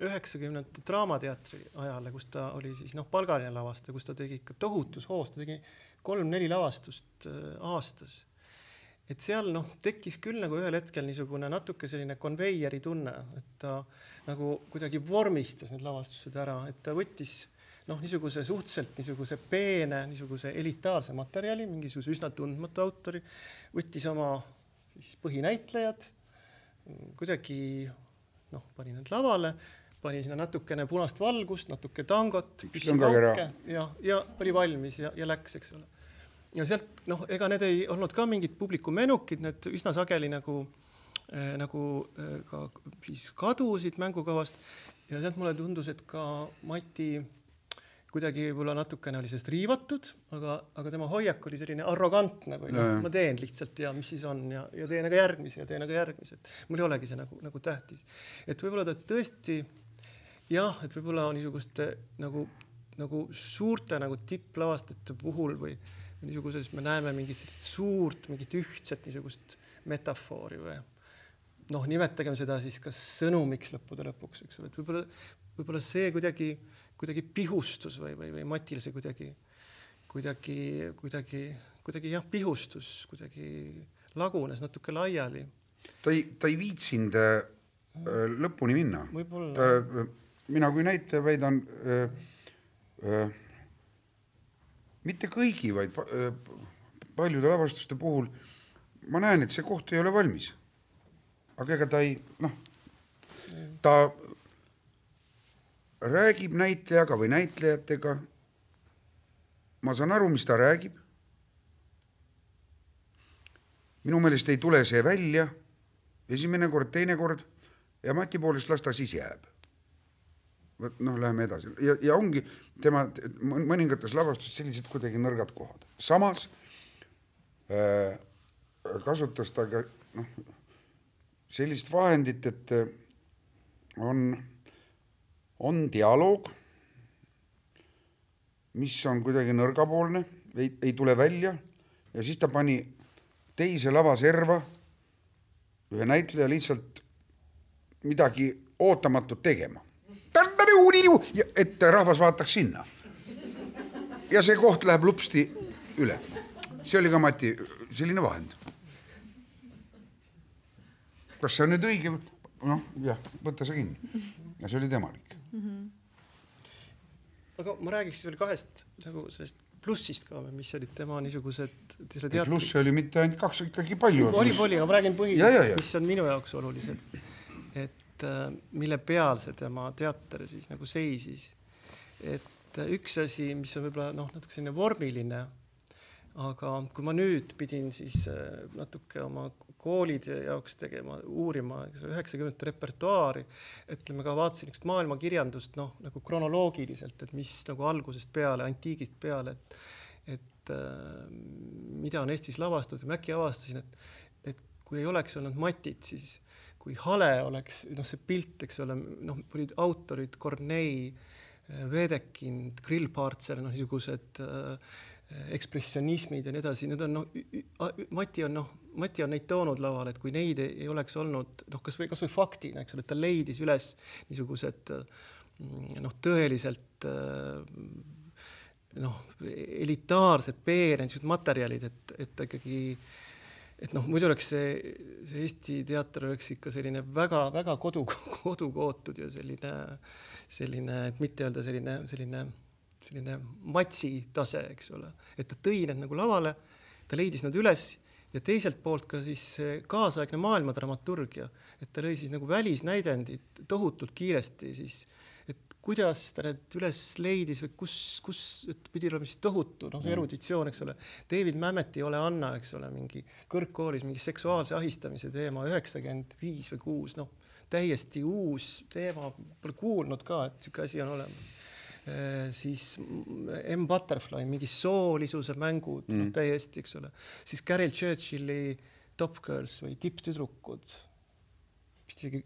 üheksakümnendate Draamateatri ajale, kus ta oli siis noh, palgaline lavastaja, kus ta tegi ikka tohutus hoos, ta tegi kolm-neli lavastust äh, aastas. et seal noh, tekkis küll nagu ühel hetkel niisugune natuke selline konveieri tunne, et ta nagu kuidagi vormistas need lavastused ära, et ta võttis noh, niisuguse suhteliselt niisuguse peene, niisuguse elitaarse materjali, mingisuguse üsna tundmatu autori, võttis oma siis põhinäitlejad kuidagi noh, panin nad lavale, panin sinna natukene punast valgust, natuke tangot, ja, ja oli valmis ja, ja läks, eks ole. ja sealt noh, ega need ei olnud ka mingid publiku menukid, need üsna sageli nagu äh, nagu äh, ka siis kadusid mängukavast ja sealt mulle tundus, et ka Mati kuidagi võib-olla natukene oli sellest riivatud, aga, aga tema hoiak oli selline arrogantne või noh, ma teen lihtsalt ja mis siis on ja, ja teen aga järgmise ja teen aga järgmise, et mul ei olegi see nagu, nagu tähtis. et võib-olla ta tõesti jah, et võib-olla niisuguste nagu, nagu suurte nagu tipplavastajate puhul või niisuguses me näeme mingit sellist suurt, mingit ühtset niisugust metafoori või noh, nimetagem seda siis kas sõnumiks lõppude lõpuks, eks ole, et võib-olla, võib-olla see kuidagi kuidagi pihustus või, või, või Matil see kuidagi, kuidagi, kuidagi, kuidagi jah, pihustus kuidagi lagunes natuke laiali. ta ei, ta ei viitsinud äh, lõpuni minna. võib-olla. mina kui näitleja väidan äh, äh, mitte kõigi, vaid pa, äh, paljude lavastuste puhul ma näen, et see koht ei ole valmis. aga ega ta ei, noh, ta räägib näitlejaga või näitlejatega. ma saan aru, mis ta räägib. minu meelest ei tule see välja esimene kord, teine kord ja Mati poolest las ta siis jääb. vot noh, läheme edasi ja, ja ongi tema mõningates lavastustes sellised kuidagi nõrgad kohad. samas äh, kasutas ta ka noh, sellist vahendit, et äh, on on dialoog, mis on kuidagi nõrgapoolne, ei, ei tule välja ja siis ta pani teise lava serva ühe näitleja lihtsalt midagi ootamatut tegema. et rahvas vaataks sinna. ja see koht läheb lupsti üle. see oli ka Mati selline vahend. kas see on nüüd õige? noh, jah, võta sa kinni. ja see oli temalik mm. -hmm. aga ma räägiks veel kahest nagu sellest plussist ka, mis olid tema niisugused. plusse oli mitte ainult kaks, ikkagi palju. oli, oli, aga ma räägin põhilisest, mis on minu jaoks olulised. et äh, mille peal see tema teater siis nagu seisis. et äh, üks asi, mis on võib-olla noh, natuke selline vormiline aga kui ma nüüd pidin siis äh, natuke oma koolide jaoks tegema, uurima üheksakümnendate repertuaari, ütleme ka vaatasin niisugust maailmakirjandust noh, nagu kronoloogiliselt, et mis nagu algusest peale, antiigist peale, et et äh, mida on Eestis lavastatud ma äkki avastasin, et et kui ei oleks olnud Matit, siis kui hale oleks noh, see pilt, eks ole, noh, olid autorid Corneille, Vedekind, Grillparzer, noh, niisugused äh, ekspressionismid ja nii edasi, need on noh, Mati on noh, Mati on neid toonud lavale, et kui neid ei, oleks olnud noh, kasvõi kasvõi faktina, eks ole, et ta leidis üles niisugused mm, noh, tõeliselt noh, elitaarsed peene, niisugused materjalid, et, et ta ikkagi et noh, muidu oleks see, see Eesti teater oleks ikka selline väga-väga kodu, kodukootud ja selline, selline, et mitte öelda selline, selline selline matsi tase, eks ole, et ta tõi need nagu lavale, ta leidis nad üles ja teiselt poolt ka siis kaasaegne maailma dramaturgia, et ta lõi siis nagu välisnäidendid tohutult kiiresti siis, et kuidas ta need üles leidis või kus, kus, et pidi olema siis tohutu, noh, see mm. eruditsioon, eks ole. David Mamet ei ole Anna, eks ole, mingi kõrgkoolis mingi seksuaalse ahistamise teema, üheksakümmend viis või kuus, noh, täiesti uus teema, pole kuulnud ka, et niisugune asi on olemas siis M Butterfly, mingi soolisuse mängud mm., noh täiesti, eks ole, siis Carol Churchilli Top Girls või Tipptüdrukud, vist isegi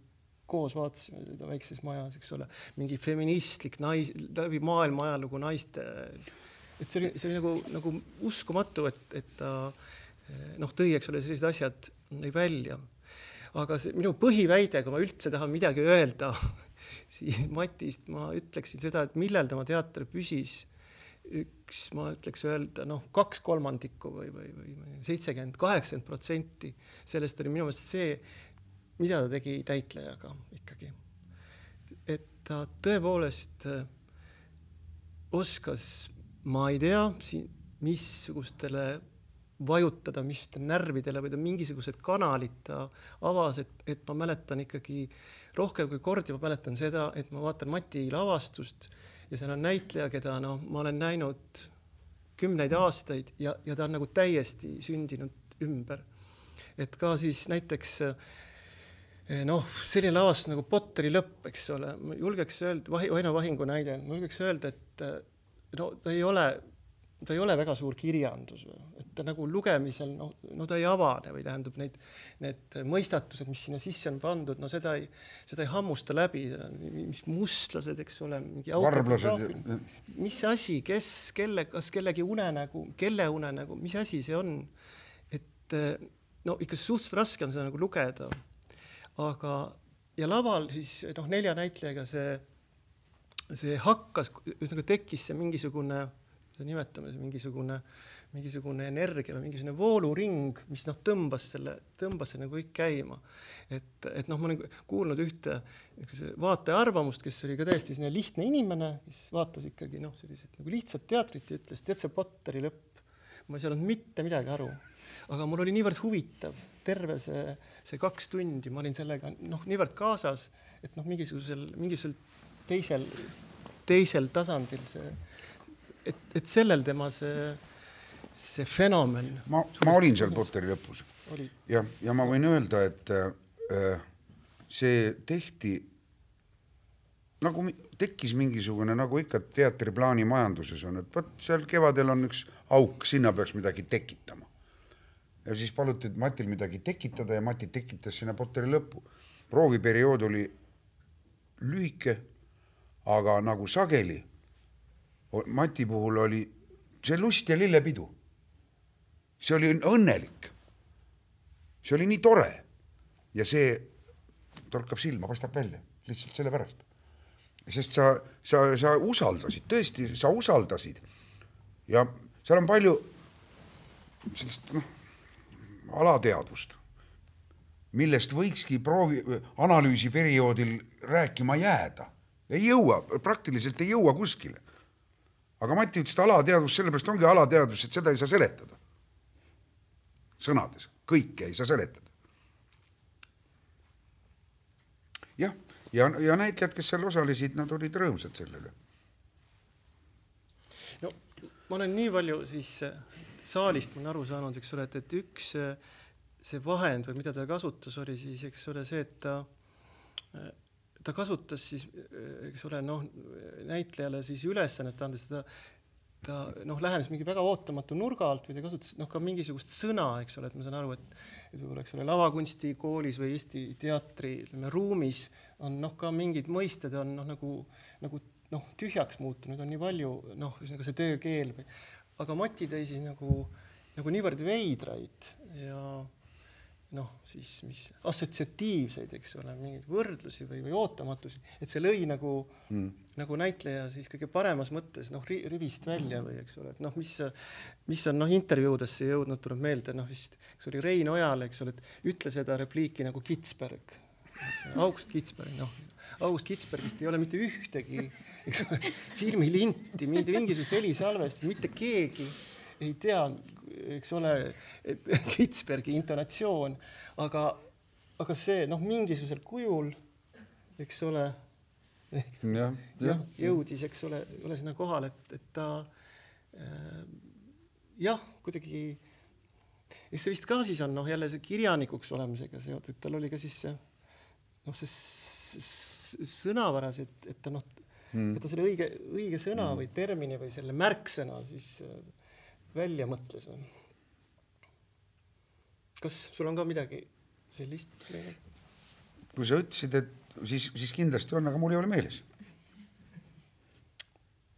koos vaatasime seda väikses majas, eks ole, mingi feministlik nais, läbi maailma ajalugu naiste, et see oli, see oli nagu, nagu uskumatu, et, et ta noh, tõi, eks ole, sellised asjad välja. aga see minu põhiväide, kui ma üldse tahan midagi öelda siis Matist ma ütleksin seda, et millel tema teater püsis, üks, ma ütleks öelda noh, kaks kolmandikku või, või, või seitsekümmend, kaheksakümmend protsenti sellest oli minu meelest see, mida ta tegi näitlejaga ikkagi. et ta tõepoolest äh, oskas, ma ei tea, missugustele vajutada mingitele närvidele või ta mingisugused kanalid ta avas, et, et ma mäletan ikkagi rohkem kui kord ja ma mäletan seda, et ma vaatan Mati lavastust ja seal on näitleja, keda noh, ma olen näinud kümneid aastaid ja, ja ta on nagu täiesti sündinud ümber. et ka siis näiteks noh, selline lavastus nagu Potteri lõpp, eks ole, ma julgeks öelda, Vaino Vahingu näide, ma julgeks öelda, et no ta ei ole ta ei ole väga suur kirjandus, et ta nagu lugemisel noh, no ta ei avane või tähendab neid, need mõistatused, mis sinna sisse on pandud, no seda ei, seda ei hammusta läbi, mis mustlased, eks ole, mingi varblased. mis asi, kes, kelle, kas kellegi unenägu, kelle unenägu, mis asi see on? et no ikka suhteliselt raske on seda nagu lugeda. aga, ja laval siis noh, nelja näitlejaga see, see hakkas, ühesõnaga tekkis see mingisugune seda nimetame, see mingisugune, mingisugune energia või mingisugune vooluring, mis noh, tõmbas selle, tõmbas selle nagu kõik käima. et, et noh, ma olen kuulnud ühte vaataja arvamust, kes oli ka täiesti selline lihtne inimene, kes vaatas ikkagi noh, sellised nagu lihtsat teatrit ja ütles, tead see Potteri lõpp, ma ei saanud mitte midagi aru. aga mul oli niivõrd huvitav, terve see, see kaks tundi, ma olin sellega noh, niivõrd kaasas, et noh, mingisugusel, mingisugusel teisel, teisel tasandil see et, et sellel tema see, see fenomen. ma, ma olin seal Potteri lõpus. ja, ja ma võin öelda, et äh, see tehti nagu tekkis mingisugune, nagu ikka teatriplaani majanduses on, et vot seal kevadel on üks auk, sinna peaks midagi tekitama. ja siis paluti Matil midagi tekitada ja Mati tekitas sinna Potteri lõppu. prooviperiood oli lühike, aga nagu sageli Mati puhul oli see lust ja lillepidu. see oli õnnelik. see oli nii tore ja see torkab silma, paistab välja lihtsalt sellepärast. sest sa, sa, sa usaldasid, tõesti, sa usaldasid. ja seal on palju sellist noh, alateadvust, millest võikski proovi, analüüsiperioodil rääkima jääda. ei jõua, praktiliselt ei jõua kuskile aga Mati ütles, et alateadvus sellepärast ongi alateadvus, et seda ei saa seletada. sõnades, kõike ei saa seletada. jah, ja, ja, ja näitlejad, kes seal osalesid, nad olid rõõmsad selle üle. no ma olen nii palju siis äh, saalist olen aru saanud, eks ole, et, et üks äh, see vahend või mida ta kasutas, oli siis, eks ole, see, et ta äh, ta kasutas siis, eks ole, noh, näitlejale siis ülesannet andes ta, ta noh, lähenes mingi väga ootamatu nurga alt või ta kasutas noh, ka mingisugust sõna, eks ole, et ma saan aru, et võib-olla, eks ole, lavakunstikoolis või Eesti teatri ütleme ruumis on noh, ka mingid mõisted on noh, nagu, nagu noh, tühjaks muutunud, on nii palju noh, ühesõnaga see töökeel või, aga Mati tõi siis nagu, nagu niivõrd veidraid ja noh, siis mis assotsiatiivseid, eks ole, mingeid võrdlusi või, või ootamatusi, et see lõi nagu mm., nagu näitleja siis kõige paremas mõttes noh ri,, rivist välja või eks ole, et noh, mis, mis on noh, intervjuudesse jõudnud, tuleb meelde, noh vist, eks oli Rein Ojal, eks ole, et ütle seda repliiki nagu Kitzberg. August Kitzberg, noh, August Kitzbergist ei ole mitte ühtegi, eks ole, filmilinti, mitte mingisugust helisalvestust, mitte keegi ei tea, eks ole, et Kitzbergi intonatsioon, aga, aga see noh, mingisugusel kujul, eks ole, jah, jõudis, eks ole, ole sinna kohale, et, et ta äh, jah, kuidagi, eks see vist ka siis on noh, jälle see kirjanikuks olemisega seotud, tal oli ka siis see noh, see sõnavaras, et, et ta noh mm., et ta selle õige, õige sõna mm. või termini või selle märksõna siis äh, välja mõtles või? kas sul on ka midagi sellist? kui sa ütlesid, et siis, siis kindlasti on, aga mul ei ole meeles.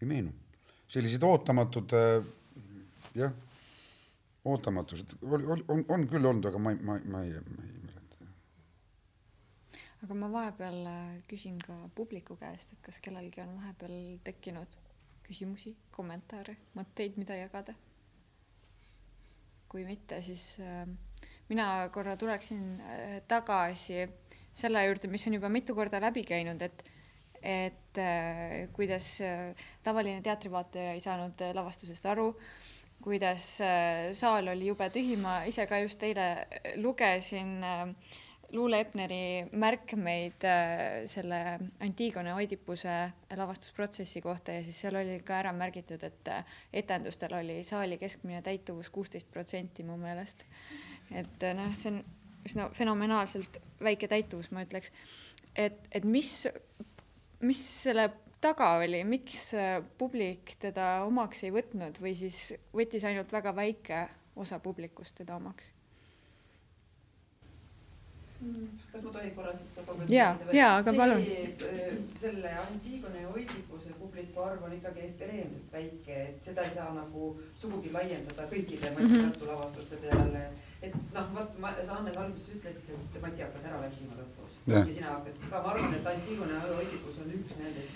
ei meenu. sellised ootamatud äh, jah, ootamatused on, on, on küll olnud, aga ma ei, ma, ma ei, ma ei mäleta. aga ma vahepeal äh, küsin ka publiku käest, et kas kellelgi on vahepeal tekkinud küsimusi, kommentaare, mõtteid, mida jagada kui mitte, siis äh, mina korra tuleksin äh, tagasi selle juurde, mis on juba mitu korda läbi käinud, et et äh, kuidas tavaline teatrivaataja ei saanud lavastusest aru, kuidas saal oli jube tühi, ma ise ka just eile lugesin äh, Luule Epneri märkmeid äh, selle Antigone Oidipuse lavastusprotsessi kohta ja siis seal oli ka ära märgitud, et äh, etendustel oli saali keskmine täituvus kuusteist protsenti mu meelest. et äh, noh, see on üsna fenomenaalselt väike täituvus, ma ütleks. et, et mis, mis selle taga oli, miks publik teda omaks ei võtnud või siis võttis ainult väga väike osa publikust teda omaks? Kas ma tohin korra siit ka jaa, jaa, aga palun. selle Antigone ja Oidipuse publiku arv on ikkagi ekstreemselt väike, et seda ei saa nagu sugugi laiendada kõikide Mati mm -hmm. Tartu lavastuste peale. et noh, vot ma, sa Hannes alguses ütlesid, et Mati hakkas ära väsima lõpus ja, ja sina hakkasid ka, ma arvan, et Antigone ja Oidipus on üks nendest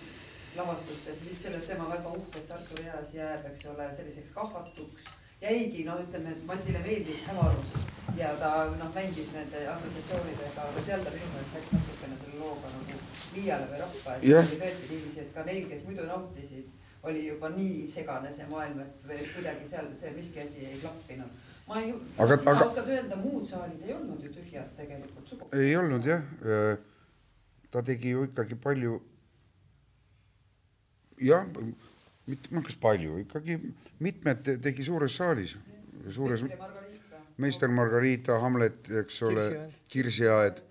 lavastustest, mis selles tema väga uhkes Tartu reas jääb, eks ole, selliseks kahvatuks jäigi, no ütleme, et Matile meeldis hämarus ja ta noh, mängis nende assotsiatsioonidega, aga seal ta minu meelest läks natukene selle looga nagu liiale või rappa, et yeah. oli tõesti niiviisi, et ka neil, kes muidu nautisid, oli juba nii segane see maailm, et või kuidagi seal see miski asi ei klappinud. ma ei, aga, aga... oskad öelda, muud saalid ei olnud ju tühjad tegelikult sugugi. ei olnud jah, ta tegi ju ikkagi palju jah mitte, ma kas palju, ikkagi mitmed tegi suures saalis, suures. meister Margarita, Hamlet, eks ole, Kirsiaed.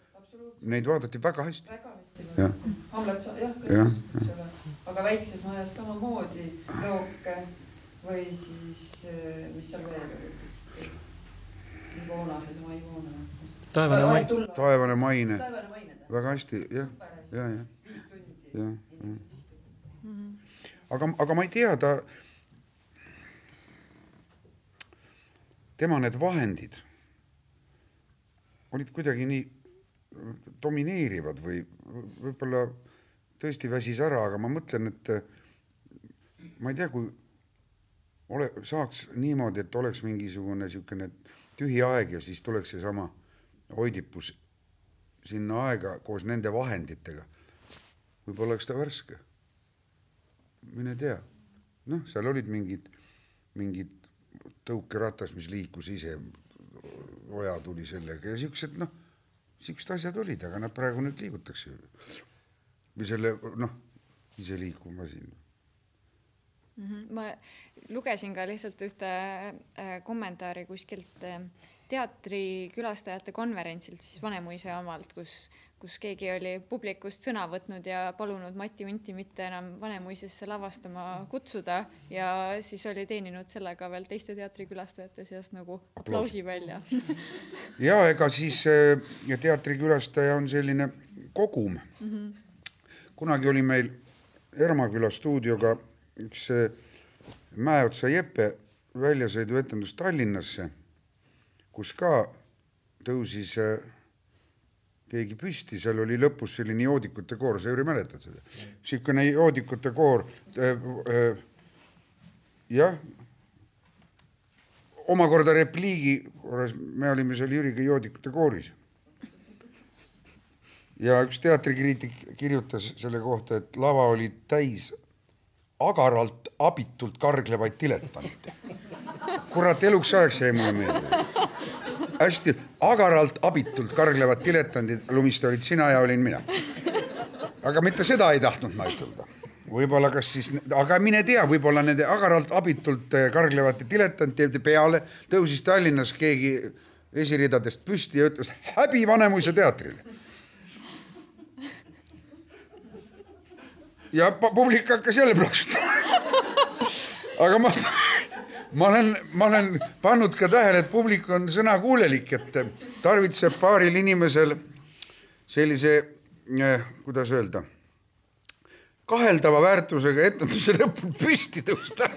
Neid vaadati väga hästi. jah. Hamlet, jah, aga väikses majas samamoodi, Looke või siis, eh, mis seal veel oli? Ivona, see tema Ivona. taevane maine. taevane maine. väga hästi, jah, ja, ja, jah, jah aga, aga ma ei tea, ta, tema need vahendid olid kuidagi nii domineerivad või võib-olla tõesti väsis ära, aga ma mõtlen, et ma ei tea, kui ole, saaks niimoodi, et oleks mingisugune niisugune tühi aeg ja siis tuleks seesama Oidipus sinna aega koos nende vahenditega. võib-olla oleks ta värske mine tea. noh, seal olid mingid, mingid tõukeratas, mis liikus ise, oja tuli sellega ja siuksed noh, siuksed asjad olid, aga nad praegu nüüd liigutakse. või selle noh, iseliikuv masin mm. -hmm. ma lugesin ka lihtsalt ühte äh, kommentaari kuskilt äh, teatrikülastajate konverentsilt, siis Vanemuise omalt, kus kus keegi oli publikust sõna võtnud ja palunud Mati Unti mitte enam Vanemuisesse lavastama kutsuda ja siis oli teeninud sellega veel teiste teatrikülastajate seas nagu aplausi välja ja ega siis ja teatrikülastaja on selline kogum mm. -hmm. kunagi oli meil Ermaküla stuudioga üks Mäeotsa Jeppe väljasõiduetendus Tallinnasse, kus ka tõusis keegi püsti, seal oli lõpus selline joodikute koor, sa Jüri mäletad seda? niisugune joodikute koor äh,. Äh, jah, omakorda repliigi korras, me olime seal Jüriga joodikute kooris. ja üks teatrikriitik kirjutas selle kohta, et lava oli täis agaralt abitult karglevaid diletante. kurat, eluks ajaks jäi mulle meelde hästi agaralt, abitult karglevad diletandid, Lumiste olid sina ja olin mina. aga mitte seda ei tahtnud ma ütelda. võib-olla kas siis, aga mine tea, võib-olla nende agaralt, abitult eh, karglevate diletantide peale tõusis Tallinnas keegi esiridadest püsti ja ütles häbi Vanemuise teatrile. ja publik hakkas jälle plaksutama. aga ma ma olen, ma olen pannud ka tähele, et publik on sõnakuulelik, et tarvitseb paaril inimesel sellise eh,, kuidas öelda, kaheldava väärtusega etenduse lõpul püsti tõusta.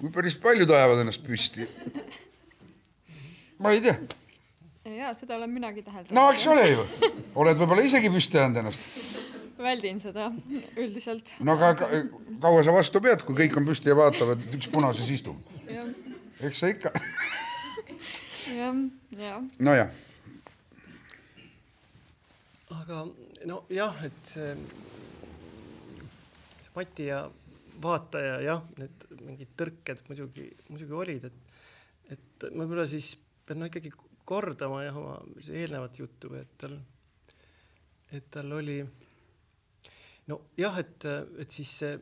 kui päris paljud ajavad ennast püsti. ma ei tea. ja seda olen minagi täheldanud. no eks ole ju, oled võib-olla isegi püsti ajanud ennast väldin seda üldiselt. no aga kaua sa vastu pead, kui kõik on püsti ja vaatavad, üks punases istub? eks sa ikka jah, jah. nojah. aga nojah, et see, see Mati ja vaataja jah, need mingid tõrked muidugi, muidugi olid, et, et ma võib-olla siis pean no ikkagi kordama jah, oma eelnevat juttu, et tal, et tal oli nojah, et, et siis see,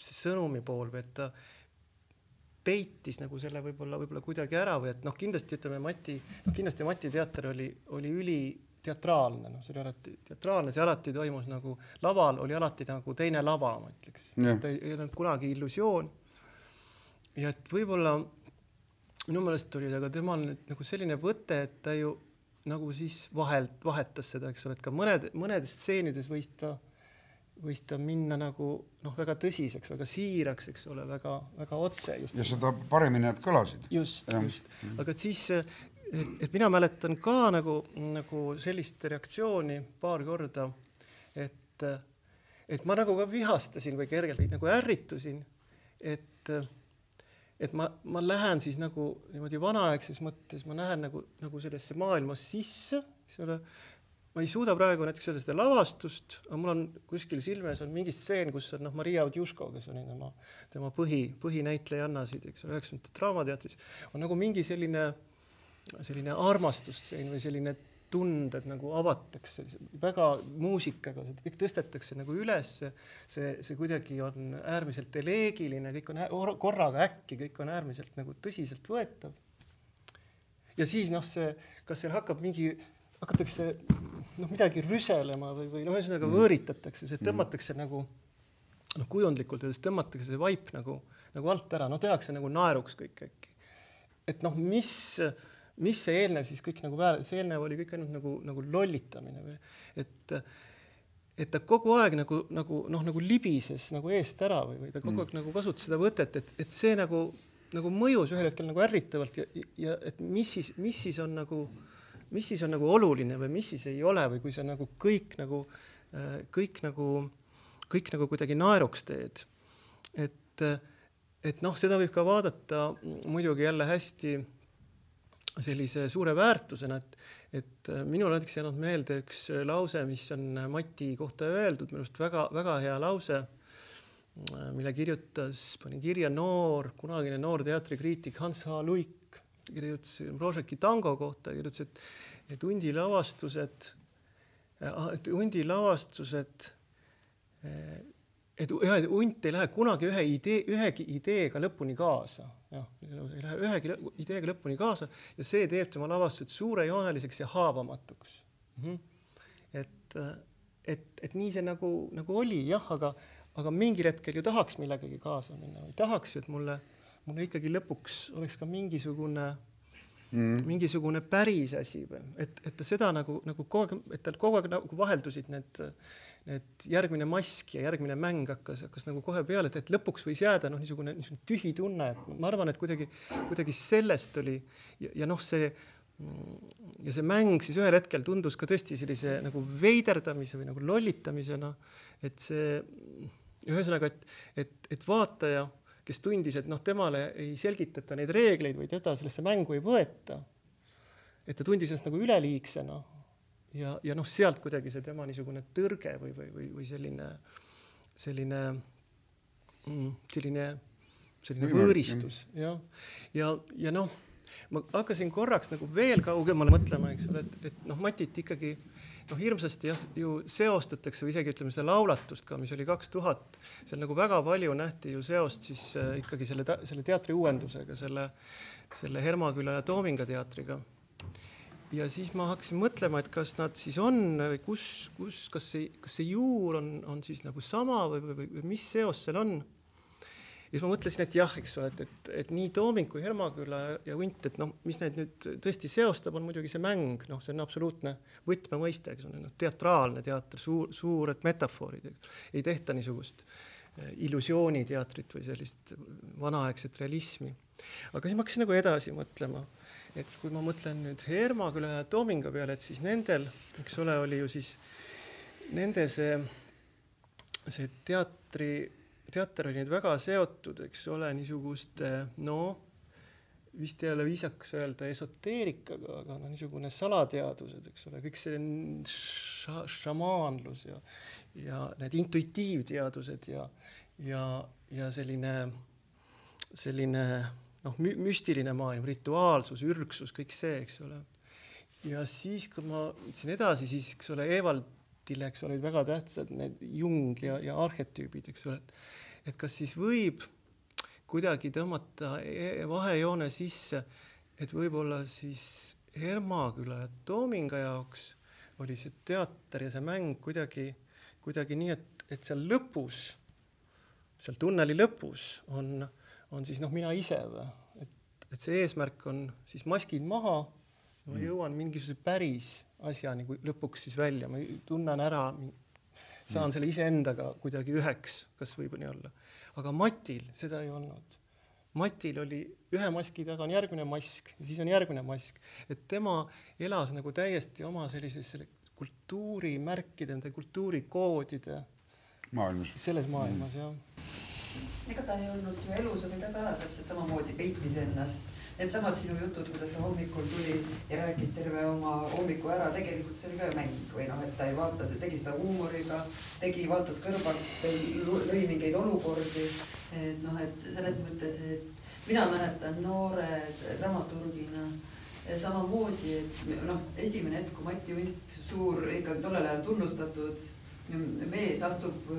see sõnumi pool või et ta peitis nagu selle võib-olla, võib-olla kuidagi ära või et noh, kindlasti ütleme Mati, noh kindlasti Mati teater oli, oli üliteatraalne, noh see oli alati teatraalne, see alati toimus nagu laval oli alati nagu teine lava, ma ütleks. ta ei, ei olnud kunagi illusioon. ja et võib-olla minu meelest oli aga temal nüüd nagu selline võte, et ta ju nagu siis vahelt vahetas seda, eks ole, et ka mõned, mõnedes stseenides võis ta, võis ta minna nagu noh, väga tõsiseks, väga siiraks, eks ole, väga, väga otse just. ja seda paremini nad kõlasid. just, just, aga et siis, et, mina mäletan ka nagu, nagu sellist reaktsiooni paar korda, et, et ma nagu ka vihastasin või kergelt nagu ärritusin, et et ma, ma lähen siis nagu niimoodi vanaaegses mõttes, ma lähen nagu, nagu sellesse maailma sisse, eks ole. Ma ei suuda praegu näiteks öelda seda lavastust, aga mul on kuskil silmes on mingi stseen, kus on noh, Maria Odjuško, kes oli tema, tema põhi, põhinäitlejannasid, eks ole, üheksakümnendate Draamateatris, on nagu mingi selline, selline armastustseen või selline tunded nagu avatakse väga muusikaga, see kõik tõstetakse nagu üles, see, see kuidagi on äärmiselt eleegiline, kõik on korraga äkki, kõik on äärmiselt nagu tõsiseltvõetav. ja siis noh, see, kas seal hakkab mingi, hakatakse noh, midagi rüselema või, või noh, ühesõnaga mm. võõritatakse, see tõmmatakse mm. nagu noh, kujundlikult öeldes tõmmatakse see vaip nagu, nagu alt ära, no tehakse nagu naeruks kõik äkki. et noh, mis mis see eelnev siis kõik nagu väär-, see eelnev oli kõik ainult nagu, nagu lollitamine või et, et ta kogu aeg nagu, nagu noh, nagu libises nagu eest ära või, või ta kogu aeg mm. nagu kasutas seda võtet, et, et see nagu, nagu mõjus ühel hetkel nagu ärritavalt ja, ja et mis siis, mis siis on nagu, mis siis on nagu oluline või mis siis ei ole või kui sa nagu kõik nagu, kõik nagu, kõik nagu kuidagi naeruks teed. et, et noh, seda võib ka vaadata muidugi jälle hästi sellise suure väärtusena, et, et äh, minul näiteks jäänud meelde üks äh, lause, mis on äh, Mati kohta öeldud, minu arust väga-väga hea lause, mille kirjutas, pani kirja noor, kunagine noor teatrikriitik Hans H. Luik, kirjutas Brožeki tango kohta, kirjutas, et, et hundi lavastused, et hundi lavastused et jah, et hunt ei lähe kunagi ühe idee, ühegi ideega lõpuni kaasa, jah, ei lähe ühegi ideega lõpuni kaasa ja see teeb tema lavastused suurejooneliseks ja haavamatuks mm. -hmm. et, et, et nii see nagu, nagu oli jah, aga, aga mingil hetkel ju tahaks millegagi kaasa minna või tahaks ju, et mulle, mulle ikkagi lõpuks oleks ka mingisugune Mm. mingisugune päris asi või et, et ta seda nagu, nagu kogu aeg, et tal kogu aeg nagu vaheldusid need et järgmine mask ja järgmine mäng hakkas, hakkas nagu kohe peale, et, et lõpuks võis jääda noh, niisugune, niisugune tühi tunne, et ma arvan, et kuidagi, kuidagi sellest oli ja, ja noh, see ja see mäng siis ühel hetkel tundus ka tõesti sellise nagu veiderdamise või nagu lollitamisena, et see ühesõnaga, et, et, et vaataja, kes tundis, et noh, temale ei selgitata neid reegleid või teda sellesse mängu ei võeta, et ta tundis ennast nagu üleliigsena ja, ja noh, sealt kuidagi see tema niisugune tõrge või, või, või, või selline, selline, mm, selline, selline võõristus, jah. ja, ja, ja noh, ma hakkasin korraks nagu veel kaugemale mõtlema, eks ole, et, et noh, Matit ikkagi noh, hirmsasti jah, ju seostatakse või isegi ütleme seda laulatust ka, mis oli kaks tuhat, seal nagu väga palju nähti ju seost siis äh, ikkagi selle, selle teatri uuendusega, selle, selle Hermaküla ja Toominga teatriga ja siis ma hakkasin mõtlema, et kas nad siis on või kus, kus, kas see, kas see juur on, on siis nagu sama või, või, või mis seos seal on. Ja siis ma mõtlesin, et jah, eks ole, et, et, et nii Tooming kui Hermaküla ja Hunt, et noh, mis neid nüüd tõesti seostab, on muidugi see mäng, noh, see on absoluutne võtmemõiste, eks ole, noh, teatraalne teater, suur, suured metafoorid, ei tehta niisugust eh, illusiooniteatrit või sellist vanaaegset realismi. aga siis ma hakkasin nagu edasi mõtlema et kui ma mõtlen nüüd Hermaküla ja Toominga peale, et siis nendel, eks ole, oli ju siis nende see, see teatri, teater oli nüüd väga seotud, eks ole, niisuguste no vist ei ole viisakas öelda esoteerikaga, aga no niisugune salateadused, eks ole, kõik see ša-, šamaanlus ja, ja need intuitiivteadused ja, ja, ja selline, selline noh, müstiline maailm, rituaalsus, ürgsus, kõik see, eks ole. ja siis, kui ma ütlesin edasi, siis eks ole, Evaldile, eks ole, olid väga tähtsad need Jung ja, ja arhetüübid, eks ole, et kas siis võib kuidagi tõmmata e-, vahejoone sisse, et võib-olla siis Hermaküla ja Toominga jaoks oli see teater ja see mäng kuidagi, kuidagi nii, et, et seal lõpus, seal tunneli lõpus on, on siis noh, mina ise või, et, et see eesmärk on siis maskid maha, ma mm. jõuan mingisuguse päris asjani kui lõpuks siis välja, ma tunnen ära, saan mm. selle iseendaga kuidagi üheks, kas võib nii olla. aga Matil seda ei olnud Matil oli ühe maski taga on järgmine mask ja siis on järgmine mask, et tema elas nagu täiesti oma sellises kultuurimärkide, nende kultuurikoodide maailmas, selles maailmas mm. jah ega ta ei olnud ju elus, oli ta ka täpselt samamoodi peitis ennast. Needsamad sinu jutud, kuidas ta hommikul tuli ja rääkis terve oma hommiku ära, tegelikult see oli ka mäng või noh, et ta ei vaata, tegi seda huumoriga, tegi, vaatas kõrvalt, lõi mingeid olukordi. et noh, et selles mõttes, et mina mäletan noore dramaturgina samamoodi, et noh, esimene hetk, kui Mati Unt, suur ikkagi tollel ajal tunnustatud mees astub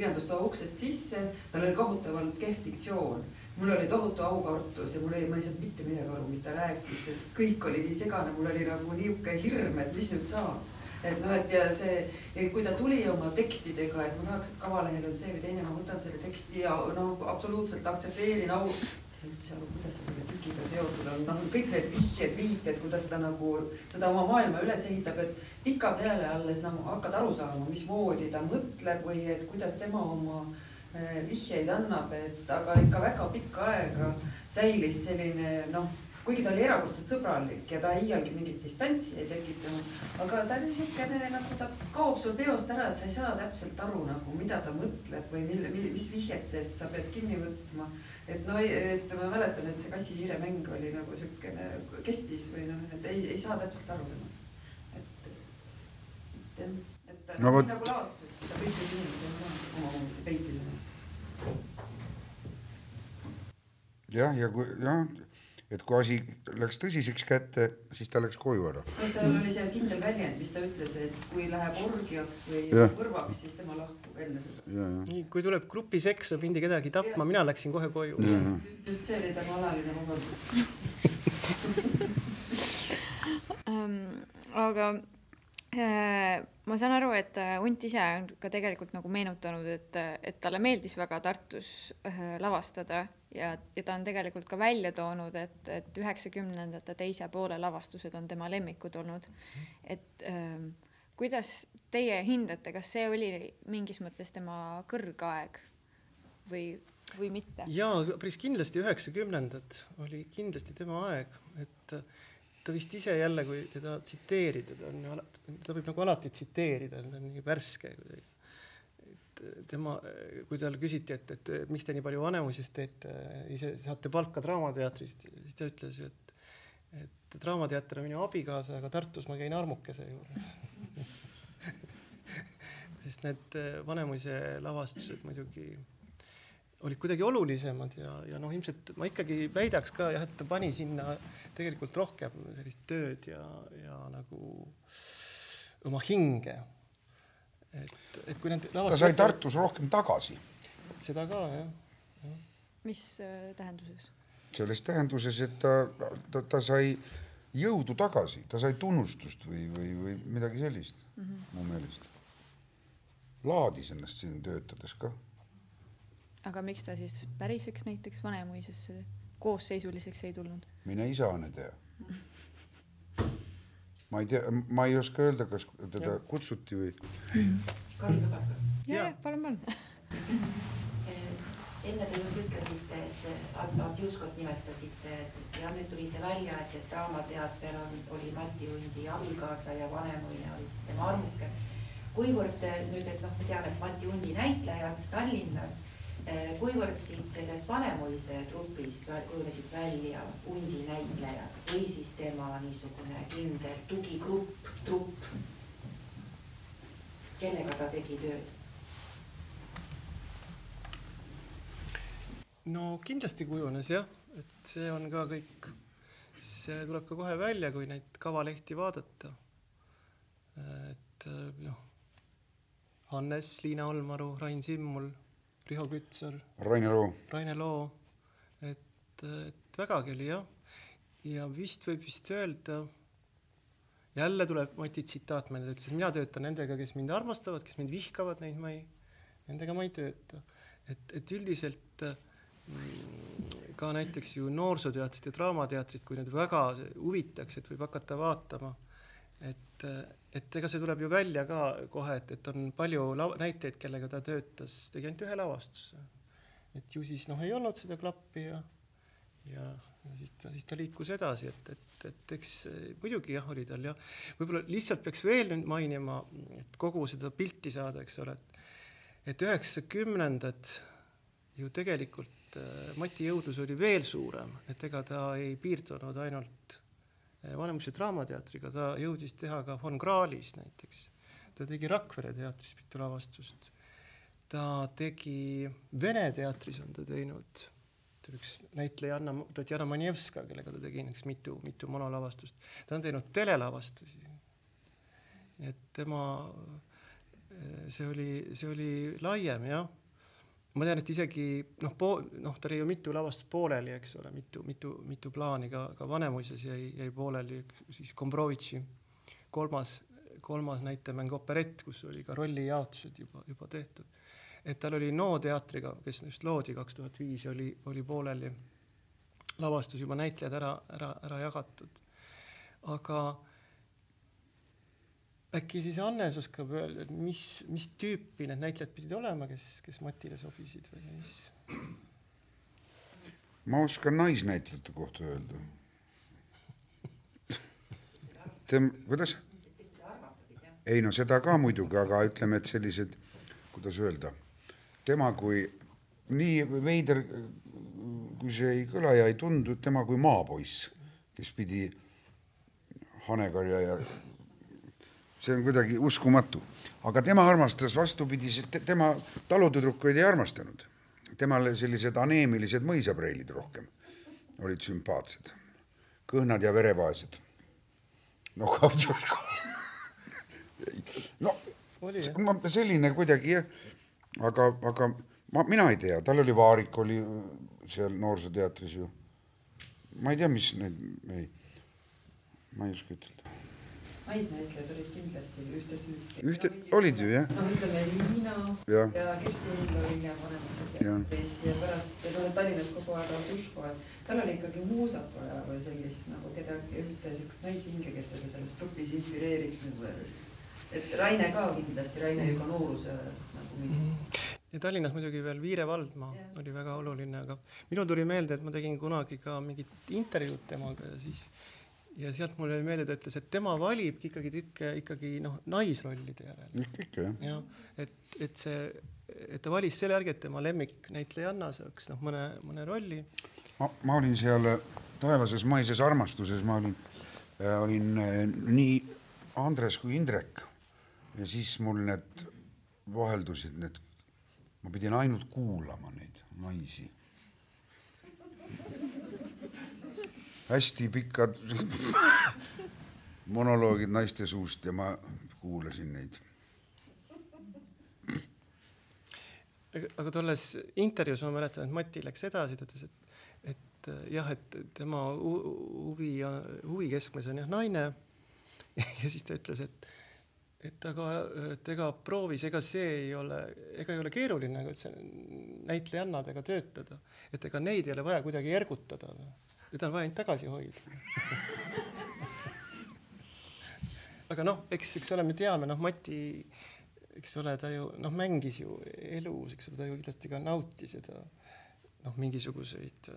kirjandustoa uksest sisse, tal oli kohutavalt kehv diktsioon. mul oli tohutu aukartus ja mul oli, ma ei saanud mitte midagi aru, mis ta rääkis, sest kõik oli nii segane, mul oli nagu niisugune hirm, et mis nüüd saab. et noh, et ja see, kui ta tuli oma tekstidega, et ma tahaks, et kavalehel on see või teine, ma võtan selle teksti ja noh, absoluutselt aktsepteerin au saa üldse aru, kuidas see selle tükiga seotud on, noh, kõik need vihjed, viited, kuidas ta nagu seda oma maailma üles ehitab, et pikapeale alles nagu hakkad aru saama, mismoodi ta mõtleb või et kuidas tema oma eh, vihjeid annab, et aga ikka väga pikka aega säilis selline noh kuigi ta oli erakordselt sõbralik ja ta iialgi mingit distantsi ei tekitanud, aga ta oli niisugune nagu ta kaob sul peost ära, et sa ei saa täpselt aru nagu, mida ta mõtleb või mille, mis vihjetest sa pead kinni võtma et no, et ma mäletan, et see kassi-hiire mäng oli nagu siukene, kestis või noh, et ei, ei saa täpselt aru temast. et, et jah, et no, võt... nagu lavastus, ta peitis inimesi omamoodi, peitis ennast. jah, ja kui jah et kui asi läks tõsiseks kätte, siis ta läks koju ära. kas tal oli see kindel väljend, mis ta ütles, et kui läheb orgiaks või ja. mõrvaks, siis tema lahkub enne seda? nii, kui tuleb grupiseks või mindi kedagi tapma, mina läksin kohe koju. just, just see oli tema alaline vabandus um, aga ma saan aru, et äh, Unt ise on ka tegelikult nagu meenutanud, et, et talle meeldis väga Tartus äh, lavastada ja, ja ta on tegelikult ka välja toonud, et, et üheksakümnendate teise poole lavastused on tema lemmikud olnud. et ähm, kuidas teie hindate, kas see oli mingis mõttes tema kõrgaeg või, või mitte? jaa, päris kindlasti üheksakümnendad oli kindlasti tema aeg, et ta vist ise jälle, kui teda tsiteerida, ta on ju alati, ta võib nagu alati tsiteerida, ta on nii värske kuidagi. et tema, kui talle küsiti, et, et miks te nii palju Vanemuises teete, ise saate palka Draamateatrist, siis ta ütles ju, et, et Draamateater on minu abikaasa, aga Tartus ma käin armukese juures sest need Vanemuise lavastused muidugi olid kuidagi olulisemad ja, ja noh, ilmselt ma ikkagi väidaks ka jah, et ta pani sinna tegelikult rohkem sellist tööd ja, ja nagu oma hinge. et, et kui need ta sai Tartus rohkem tagasi. seda ka jah ja.. mis äh, tähenduses? selles tähenduses, et ta, ta, ta sai jõudu tagasi, ta sai tunnustust või, või, või midagi sellist mm -hmm. mu meelest. laadis ennast siin töötades ka aga miks ta siis päriseks näiteks Vanemuisesse koosseisuliseks ei tulnud? mine isane tea. ma ei tea, ma ei oska öelda, kas teda ja. kutsuti või. Ja, ja palun, palun enne te just ütlesite, et Ant Juskot nimetasite, et ja nüüd tuli see välja, et, et Draamateater on, oli Mati Undi abikaasa ja Vanemuine oli siis tema armuke. kuivõrd nüüd, et noh, me teame, et Mati Undi näitlejad Tallinnas kuivõrd siit sellest Vanemuise trupist kujunesid välja hundi näitlejad või siis tema niisugune kindel tugigrupp, trupp, kellega ta tegi tööd? no kindlasti kujunes jah, et see on ka kõik, see tuleb ka kohe välja, kui neid kavalehti vaadata. et noh, Hannes, Liina Olmaru, Rain Simmul, Riho Kütsar, Raine Loo, Raine Loo, et, et vägagi oli jah. ja vist võib vist öelda, jälle tuleb Mati tsitaat meelde, ütles, et mina töötan nendega, kes mind armastavad, kes mind vihkavad, neid ma ei, nendega ma ei tööta. et, et üldiselt mm, ka näiteks ju noorsooteatrist ja draamateatrist, kui need väga huvitaks, et võib hakata vaatama, et, et ega see tuleb ju välja ka kohe, et, et on palju näiteid, kellega ta töötas, tegi ainult ühe lavastuse. et ju siis noh, ei olnud seda klappi ja, ja, ja siis ta, siis ta liikus edasi, et, et, et eks muidugi jah, oli tal jah, võib-olla lihtsalt peaks veel nüüd mainima, et kogu seda pilti saada, eks ole, et et üheksakümnendad ju tegelikult äh, Mati jõudlus oli veel suurem, et ega ta ei piirdunud ainult Vanemuise Draamateatriga, ta jõudis teha ka Von Krahlis näiteks. ta tegi Rakvere teatris mitu lavastust. ta tegi Vene teatris on ta teinud, ta oli üks näitlejanna Tatjana Manjevska, kellega ta tegi näiteks mitu, mitu monolavastust. ta on teinud telelavastusi. et tema see oli, see oli laiem jah. Ma tean, et isegi noh, pool, noh, tal oli ju mitu lavastust pooleli, eks ole, mitu, mitu, mitu plaani ka, ka Vanemuises jäi, jäi pooleli siis Gombrovitši kolmas, kolmas näitemäng operett, kus oli ka rollijaotused juba, juba tehtud. et tal oli NO teatriga, kes just loodi kaks tuhat viis, oli, oli pooleli lavastus juba näitlejad ära, ära, ära jagatud. aga äkki siis Hannes oskab öelda, et mis, mis tüüpi need näitlejad pidid olema, kes, kes Matile sobisid või mis? ma oskan naisnäitlejate kohta öelda. Tem-, kuidas? ei no seda ka muidugi, aga ütleme, et sellised, kuidas öelda, tema kui nii veider, kui see ei kõla ja ei tundu, tema kui maapoiss, kes pidi hanekarja ja see on kuidagi uskumatu. aga tema armastas vastupidiselt, tema talutüdrukuid ei armastanud. temale sellised aneemilised mõisapreilid rohkem olid sümpaatsed, kõhnad ja verevaesed. no Kavtšuška no ma selline kuidagi jah, aga, aga ma, mina ei tea, tal oli Vaarik oli seal Noorsooteatris ju. ma ei tea, mis need, ei, ma ei oska ütelda naisnäitlejad olid kindlasti ühte tüüpi. ühte, olid ju jah? noh, ütleme Liina ja, ja Kersti Illo hiljem teatris ja pärast, ja tulles Tallinnas kogu aeg Avduško, et tal oli ikkagi muusat vaja või sellist nagu kedagi, ühte siukest naishinge, kes teda selles trupis inspireeris nagu. et Raine ka kindlasti, Raine juba nooruse ajast nagu mingi mhm. ja Tallinnas muidugi veel Viire Valdmaa ja. oli väga oluline, aga minul tuli meelde, et ma tegin kunagi ka mingit intervjuud temaga ja siis ja sealt mulle jäi meelde, ta ütles, et tema valibki ikkagi tükke ikkagi noh, naisrollide järel. ikka, jah. jah, et, et see, et ta valis selle järgi, et tema lemmiknäitlejanna saaks noh, mõne, mõne rolli. ma, ma olin seal Taevases maises armastuses, ma olin äh,, olin äh, nii Andres kui Indrek ja siis mul need vaheldusid need, ma pidin ainult kuulama neid naisi hästi pikad monoloogid naiste suust ja ma kuulasin neid. aga tolles intervjuus ma mäletan, et Mati läks edasi, ta ütles, et, et jah, et tema huvi, huvi keskmes on jah naine. ja siis ta ütles, et, et aga, et ega proovis, ega see ei ole, ega ei ole keeruline, see näitlejannadega töötada, et ega neid ei ole vaja kuidagi ergutada. Teda on vaja ainult tagasi hoida. Aga noh, eks, eks ole, me teame, noh, Mati, eks ole, ta ju noh, mängis ju elus, eks ole, ta ju kindlasti ka nautis seda noh, mingisuguseid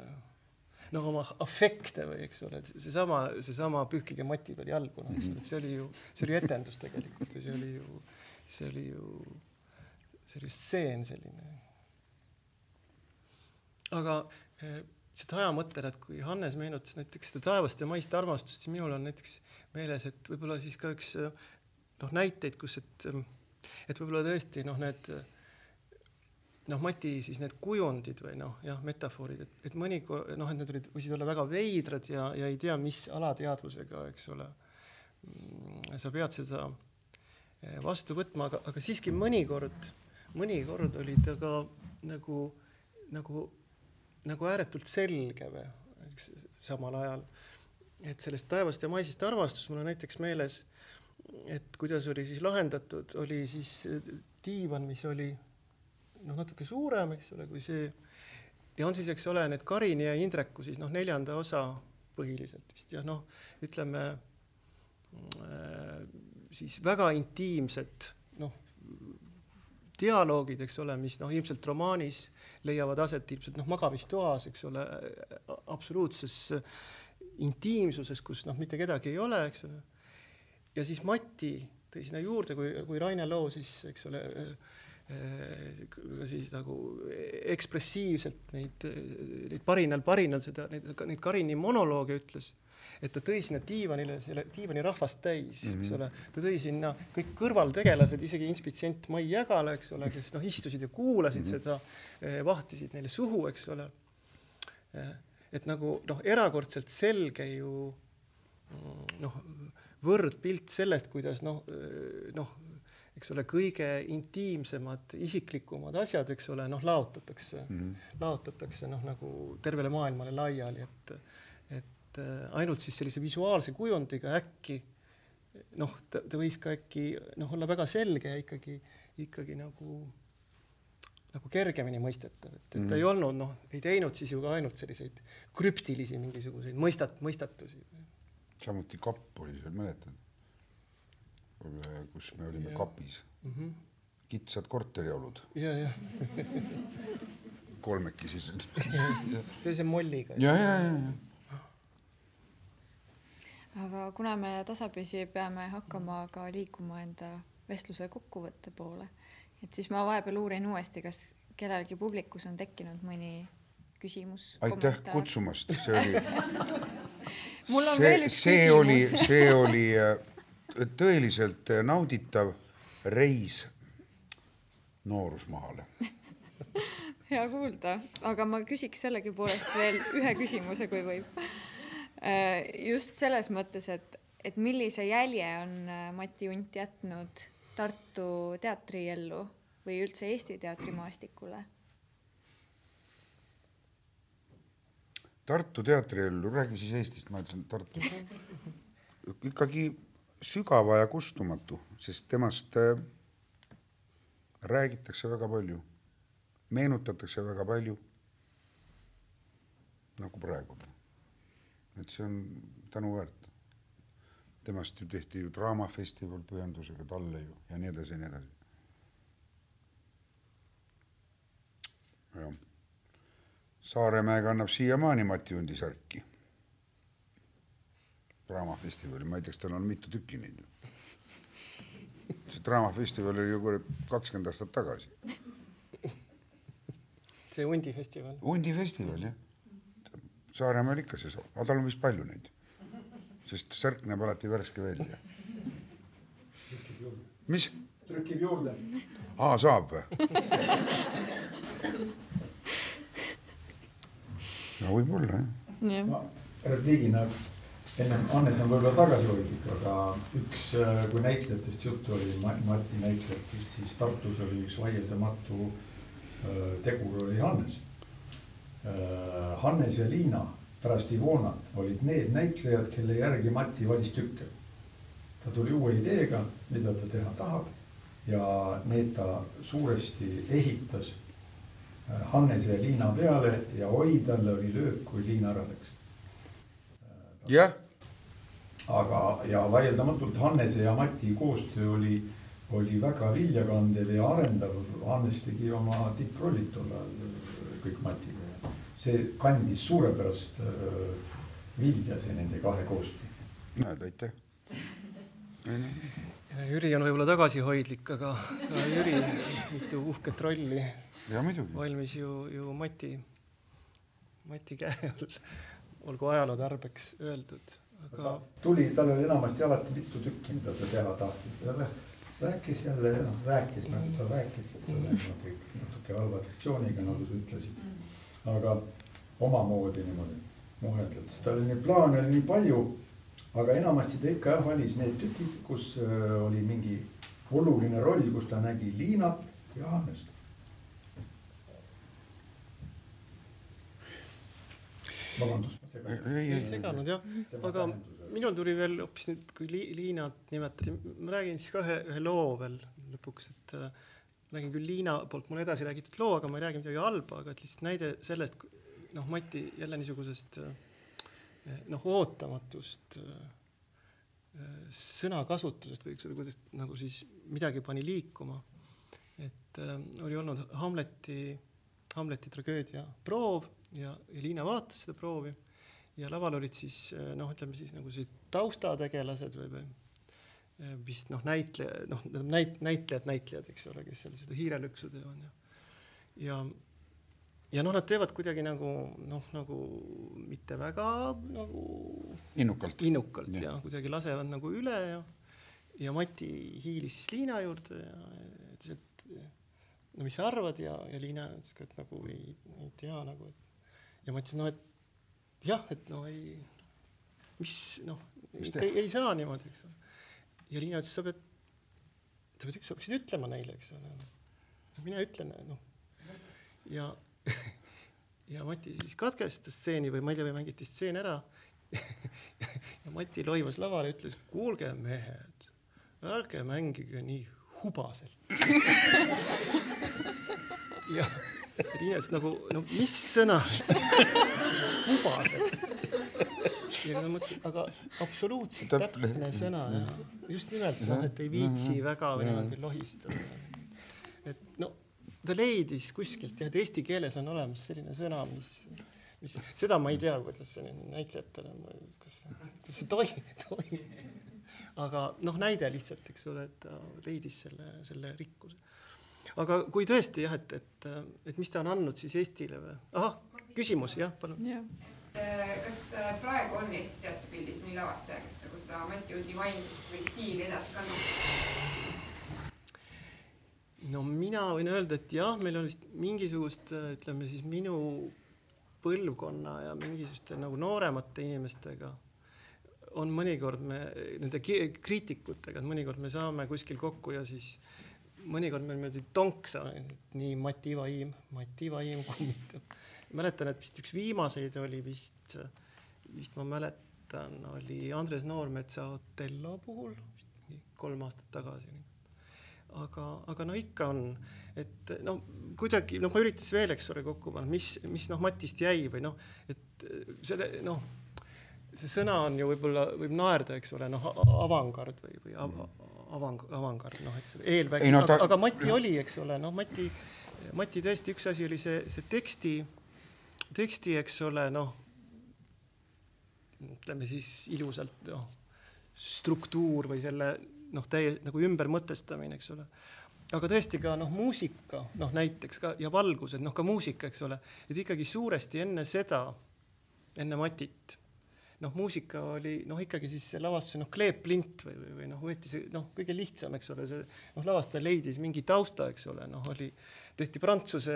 noh, oma afekte või eks ole, seesama, seesama Pühkige Mati peal jalgu, noh, eks ole, et see oli ju, see oli etendus tegelikult või see oli ju, see oli ju, see oli stseen selline. aga eh, seda aja mõttele, et kui Hannes meenutas näiteks seda taevast ja maist armastust, siis minul on näiteks meeles, et võib-olla siis ka üks noh, näiteid, kus, et, et võib-olla tõesti noh, need noh, Mati siis need kujundid või noh, jah, metafoorid, et, et mõnikord noh, et need olid, võisid olla väga veidrad ja, ja ei tea, mis alateadvusega, eks ole. Mm, sa pead seda eh, vastu võtma, aga, aga siiski mõnikord, mõnikord oli ta ka nagu, nagu, nagu ääretult selge või, eks samal ajal. et sellest taevast ja maisest armastus mul on näiteks meeles, et kuidas oli siis lahendatud, oli siis diivan, mis oli noh, natuke suurem, eks ole, kui see ja on siis, eks ole, need Karini ja Indreku siis noh, neljanda osa põhiliselt vist ja noh, ütleme äh, siis väga intiimsed noh, dialoogid, eks ole, mis noh, ilmselt romaanis leiavad aset ilmselt noh, magamistoas, eks ole, absoluutses intiimsuses, kus noh, mitte kedagi ei ole, eks ole. ja siis Mati tõi sinna juurde, kui, kui Raine Loo siis, eks ole, siis nagu ekspressiivselt neid, neid parinal, parinal seda, neid, neid Karini monolooge ütles, et ta tõi sinna diivanile selle diivani rahvast täis mm, -hmm. eks mhm. ole, ta tõi sinna kõik kõrvaltegelased, isegi inspitsient Mai Jägala, eks ole, kes noh, istusid ja kuulasid mm -hmm. seda, eh, vahtisid neile suhu, eks ole. Eh, et nagu noh, erakordselt selge ju noh, võrdpilt sellest, kuidas noh, noh eks ole, kõige intiimsemad, isiklikumad asjad, eks ole, noh, laotatakse mm, -hmm. laotatakse noh, nagu tervele maailmale laiali, et, et äh, ainult siis sellise visuaalse kujundiga äkki noh, ta, võis ka äkki noh, olla väga selge ja ikkagi, ikkagi nagu, nagu kergemini mõistetav, et, et mm ta ei mhm. olnud noh, ei teinud siis ju ka ainult selliseid krüptilisi mingisuguseid mõistat-, mõistatusi. samuti kapp oli seal, mäletad? Kus me olime ja. kapis mm. -hmm. kitsad korteriolud. ja, ja kolmekesi sellise molliga. ja, ja, ja, ja. aga kuna me tasapisi peame hakkama ka liikuma enda vestluse kokkuvõtte poole, et siis ma vahepeal uurin uuesti, kas kellelgi publikus on tekkinud mõni küsimus. aitäh kommentaar. kutsumast, see oli mul on see, veel üks see küsimus. oli, see oli äh, tõeliselt nauditav reis noorusmaale hea kuulda, aga ma küsiks sellegipoolest veel ühe küsimuse, kui võib. Äh, just selles mõttes, et, et millise jälje on äh, Mati Unt jätnud Tartu teatriellu või üldse Eesti teatrimaastikule? Tartu teatriellu, räägi siis Eestist, ma ütlesin Tartu. ikkagi sügava ja kustumatu, sest temast äh, räägitakse väga palju, meenutatakse väga palju. nagu praegu. et see on tänuväärt. temast ju tehti ju Draamafestival pühendusega talle ju ja nii edasi ja nii edasi. jah. Saaremäe kannab siiamaani Mati Undi särki draamafestivali, ma ei tea, kas tal on mitu tükki neid. see draamafestival oli ju kurat kakskümmend aastat tagasi. see Hundi festival. Hundi festival jah. Saaremaal ikka see aga tal on vist palju neid, sest särk näeb alati värske välja. mis? trükib juurde. aa, saab või? no võib-olla jah. repliigina ennem Hannes on võib-olla tagasihoidlik, aga üks, äh, kui näitlejatest juttu oli, Mati näitlejatest, siis Tartus oli üks vaieldamatu äh, tegur oli Hannes. Äh, Hannes ja Liina pärast Ivonat olid need näitlejad, kelle järgi Mati valis tükke. ta tuli uue ideega, mida ta teha tahab ja need ta suuresti ehitas Hannese ja Liina peale ja oi, talle oli löök, kui Liina ära läks jah, aga, ja vaieldamatult Hannese ja Mati koostöö oli, oli väga viljakandev ja arendav. Hannes tegi oma tipprollid tol ajal kõik Matiga ja see kandis suurepärast äh, vilja, see nende kahe koostöö. näed, aitäh. Jüri on võib-olla tagasihoidlik, aga, aga Jüri mitu uhket rolli valmis ju, ju Mati, Mati käe all, olgu ajaloo tarbeks öeldud aga tuli, tal oli enamasti alati mitu tükki, mida ta teha tahtis, rääkis jälle, noh rääkis nagu ta rääkis, see oli niimoodi natuke halva diktsiooniga, nagu sa ütlesid. aga omamoodi niimoodi muheldades, tal oli neid plaane oli nii palju, aga enamasti ta ikka jah valis need tükid, kus äh, oli mingi oluline roll, kus ta nägi Liinat ja Hannest. vabandust, segasin. ei seganud jah, aga minul tuli veel hoopis nüüd, kui Li Liinat nimetati, ma räägin siis ka ühe, ühe loo veel lõpuks, et äh, räägin küll Liina poolt mulle edasi räägitud loo, aga ma ei räägi midagi halba, aga et lihtsalt näide sellest, noh, Mati jälle niisugusest äh, noh, ootamatust äh, sõnakasutusest võiks öelda, kuidas nagu siis midagi pani liikuma. et äh, oli olnud Hamleti, Hamleti tragöödia proov ja, ja Liina vaatas seda proovi ja laval olid siis noh, ütleme siis nagu sellised taustategelased või, või vist noh, näitleja, noh, näit-, näitlejad, näitlejad, eks ole, kes seal seda hiirelõksu teevad ja ja ja noh, nad teevad kuidagi nagu noh, nagu mitte väga nagu innukalt. innukalt ja, ja kuidagi lasevad nagu üle ja ja Mati hiilis siis Liina juurde ja ütles, et no mis sa arvad ja, ja Liina ütles ka, et nagu ei, ei tea nagu, et ja ma ütlesin, no et jah, et no ei, mis noh, ikka ei, ei saa niimoodi, eks ole. ja Liina ütles, sa pead, sa pead, sa peaksid ütlema neile, eks ole. mine ütlen, noh. ja ja Mati siis katkestas stseeni või ma ei tea, või mängiti stseen ära ja Mati loimas lavale ütles, kuulge mehed, ärge mängige nii hubaselt ja Riias nagu, no mis sõna hubaselt. ja ma mõtlesin, aga absoluutselt täpne sõna ja just nimelt noh, et ei viitsi väga või niimoodi lohistada. et no ta leidis kuskilt jah, et eesti keeles on olemas selline sõna, mis, mis seda ma ei tea, kuidas see näitlejatele, kas, kas see toimub, toimub. aga noh, näide lihtsalt, eks ole, et ta leidis selle, selle rikkuse aga kui tõesti jah, et, et, et mis ta on andnud siis Eestile või? ahah, küsimus jah, palun ja.. kas praegu on Eesti teatripildis mõni lavastaja, kes nagu seda Mati Undi vaimsust või stiili edasi kannab? no mina võin öelda, et jah, meil on vist mingisugust, ütleme siis minu põlvkonna ja mingisuguste nagu nooremate inimestega on mõnikord me nende kriitikutega, et mõnikord me saame kuskil kokku ja siis mõnikord meil niimoodi tonksa, nii Mati Vaim, Mati Vaim kummitab. mäletan, et vist üks viimaseid oli vist, vist ma mäletan, oli Andres Noormetsa Otello puhul, kolm aastat tagasi. aga, aga no ikka on, et noh, kuidagi noh, ma üritasin veel, eks ole, kokku panna, mis, mis noh, Matist jäi või noh, et selle noh, see sõna on ju võib-olla võib naerda, eks ole, noh, avangard või, või av, avang-, avangard, noh, eks eelvägi, no, ta... aga, aga Mati oli, eks ole, noh, Mati, Mati tõesti, üks asi oli see, see teksti, teksti, eks ole, noh, ütleme siis ilusalt, noh, struktuur või selle noh, täie nagu ümbermõtestamine, eks ole. aga tõesti ka noh, muusika, noh näiteks ka ja valgused, noh ka muusika, eks ole, et ikkagi suuresti enne seda, enne Matit noh, muusika oli noh, ikkagi siis see lavastuse noh, kleeplint või, või, või noh, võeti see noh, kõige lihtsam, eks ole, see noh, lavastaja leidis mingi tausta, eks ole, noh, oli, tehti prantsuse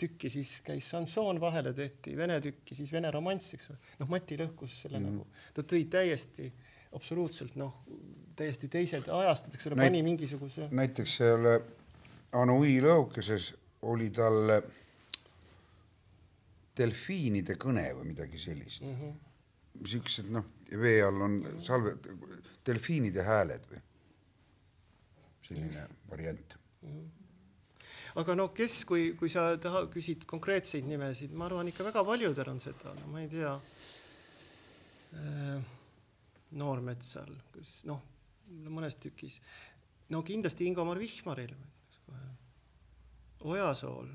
tükki, siis käis šansoon vahele, tehti vene tükki, siis vene romanss, eks ole. noh, Mati lõhkus selle mm -hmm. nagu, ta tõi täiesti absoluutselt noh, täiesti teised ajastud, eks ole, pani mingisuguse. näiteks seal Anui lõukeses oli tal delfiinide kõne või midagi sellist mm. -hmm siuksed noh, vee all on salve, delfiinide hääled või selline variant aga no kes, kui, kui sa taha, küsid konkreetseid nimesid, ma arvan ikka väga paljudel on seda, no ma ei tea äh,. Noormetsal, kus noh, mõnes tükis, no kindlasti Ingomar Vihmaril, Ojasool.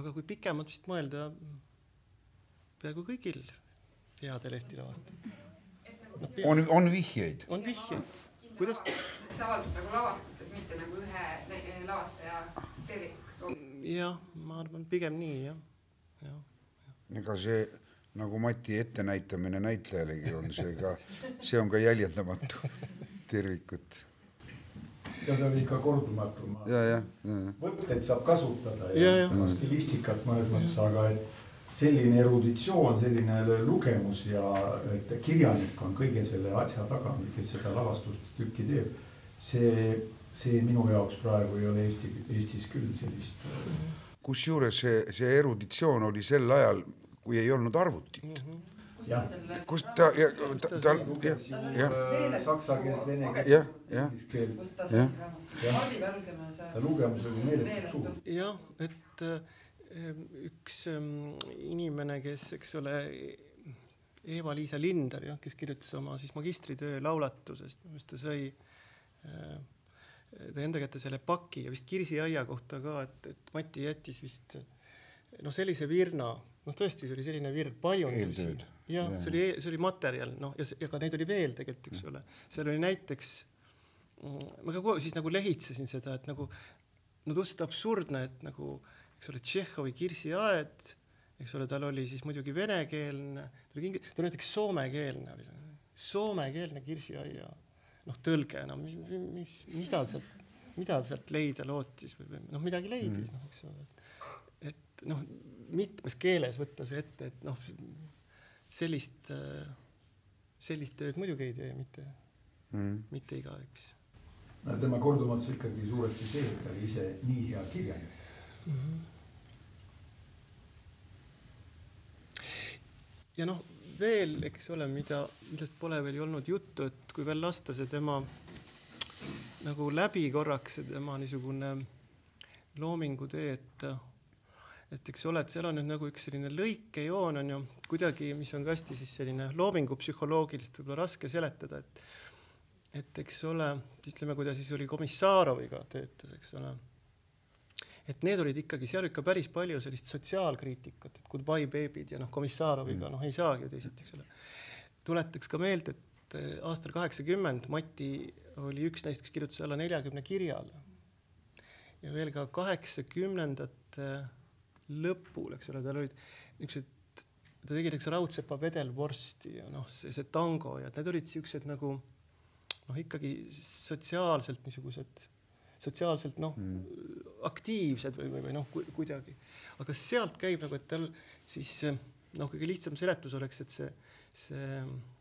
aga kui pikemalt vist mõelda peaaegu kõigil headel Eesti lavastajatel no,. on, on vihjeid? on vihjeid. kuidas? see avaldub nagu lavastustes, mitte nagu ühe lavastaja tervik. jah, ma arvan pigem nii jah, jah ja.. ega see nagu Mati ettenäitamine näitlejalegi on see ka, see on ka jäljendamatu tervikut ja ta oli ikka kordumatu. võtteid saab kasutada Ja, ja, ja. ja. stilistikat mõnes mõttes, aga et selline eruditsioon, selline lugemus ja et kirjanik on kõige selle asja taga, kes seda lavastust tükki teeb. see, see minu jaoks praegu ei ole Eesti, Eestis küll sellist. kusjuures see, see eruditsioon oli sel ajal, kui ei olnud arvutit. kust Jah. ta selle kust ta, ta, ta, jah, jah, saksa keelt, vene keelt, jah, jah, inglise keelt. kust ta Jah. ta lugemus oli meeletult suur. jah, et äh, üks ähm, inimene, kes, eks ole, Eva-Liisa Linder, jah, kes kirjutas oma siis magistritöö laulatusest, minu arust ta sai äh, ta enda kätte selle paki ja vist Kirsi aia kohta ka, et, et Mati jättis vist noh, sellise virna, noh tõesti, see oli selline virn, paljundusi jah see oli, see oli materjal, noh, ja, ja ka neid oli veel tegelikult, eks ole, seal oli näiteks, ma ka kogu siis nagu lehitsesin seda, et nagu no tundus absurdne, et nagu eks ole, Tšehhovi Kirsi aed, eks ole, tal oli siis muidugi venekeelne, ta oli ta oli näiteks soomekeelne oli see, soomekeelne Kirsi aia noh, tõlge, no mis, mis, mis ta sealt, mida ta sealt leida lootis või, või noh, midagi leidis mm., noh, eks ole. et noh, mitmes keeles võtta see ette, et noh, sellist, sellist tööd muidugi ei tee mitte, Mm. mitte igaüks tema kordumatus ikkagi suuresti see, et ta oli ise nii hea kirjanik. Ja noh, veel, eks ole, mida, millest pole veel ju olnud juttu, et kui veel lasta see tema nagu läbi korraks, see tema niisugune loomingutee, et et eks ole, et seal on nüüd nagu üks selline lõikejoon on ju kuidagi, mis on ka hästi siis selline loomingupsühholoogiliselt võib-olla raske seletada, et et eks ole, ütleme, kui ta siis oli Komissaaroviga töötas, eks ole et need olid ikkagi seal ikka päris palju sellist sotsiaalkriitikat, et Goodbye baby'd ja noh, Komissaaroviga noh, ei saagi ju teisiti, eks ole. tuletaks ka meelde, et eh, aastal kaheksakümmend Mati oli üks neist, kes kirjutas alla neljakümne kirjale. ja veel ka kaheksakümnendate lõpul, eks ole, tal olid niisugused, ta tegi näiteks raudsepa vedelvorsti ja noh, see, see tango ja need olid siuksed nagu noh, ikkagi sotsiaalselt niisugused, sotsiaalselt noh mm., aktiivsed või, või, või noh, kuidagi. aga sealt käib nagu, et tal siis noh, kõige lihtsam seletus oleks, et see, see,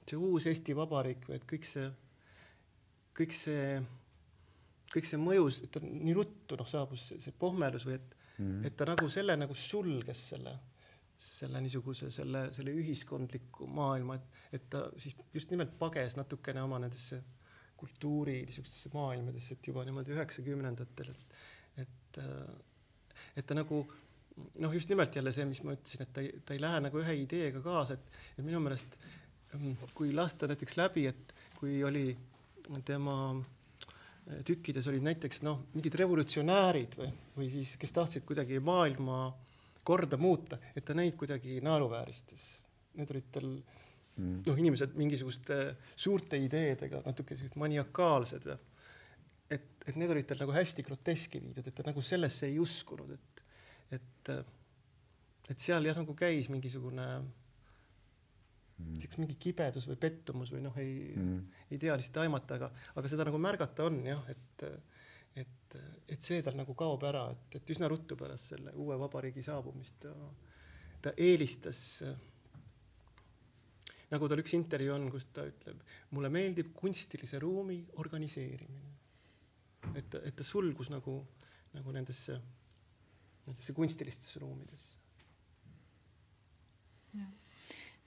see uus Eesti Vabariik või et kõik see, kõik see, kõik see mõjus, et ta nii ruttu noh, saabus see, see pohmelus või et mm., et ta nagu selle nagu sulges selle selle niisuguse selle, selle ühiskondliku maailma, et, et ta siis just nimelt pages natukene oma nendesse kultuuri niisugustesse maailmadesse, et juba niimoodi üheksakümnendatel, et, et, et ta nagu noh, just nimelt jälle see, mis ma ütlesin, et ta ei, ta ei lähe nagu ühe ideega kaasa, et, et minu meelest mm, kui lasta näiteks läbi, et kui oli tema tükkides olid näiteks noh, mingid revolutsionäärid või, või siis, kes tahtsid kuidagi maailma korda muuta, et ta neid kuidagi naeruvääristas. Need olid tal mm. noh, inimesed mingisuguste suurte ideedega natuke sellised maniakaalsed või et, et need olid tal nagu hästi groteski viidud, et ta nagu sellesse ei uskunud, et, et, et seal jah, nagu käis mingisugune näiteks mingi kibedus või pettumus või noh, ei mm., ei tea lihtsalt aimata, aga, aga seda nagu märgata on jah, et, et, et see tal nagu kaob ära, et, et üsna ruttu pärast selle uue vabariigi saabumist ta, ta eelistas nagu tal üks intervjuu on, kus ta ütleb, mulle meeldib kunstilise ruumi organiseerimine et et ta sulgus nagu, nagu nendesse, nendesse kunstilistesse ruumidesse.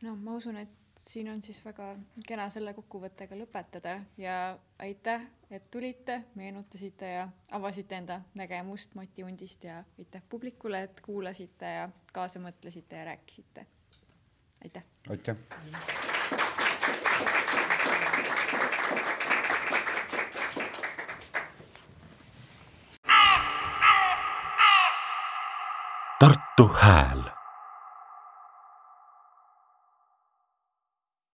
no ma usun, et siin on siis väga kena selle kokkuvõttega lõpetada ja aitäh, et tulite, meenutasite ja avasite enda nägemust Mati Undist ja aitäh publikule, et kuulasite ja kaasa mõtlesite ja rääkisite. aitäh. aitäh. Tartu Hääl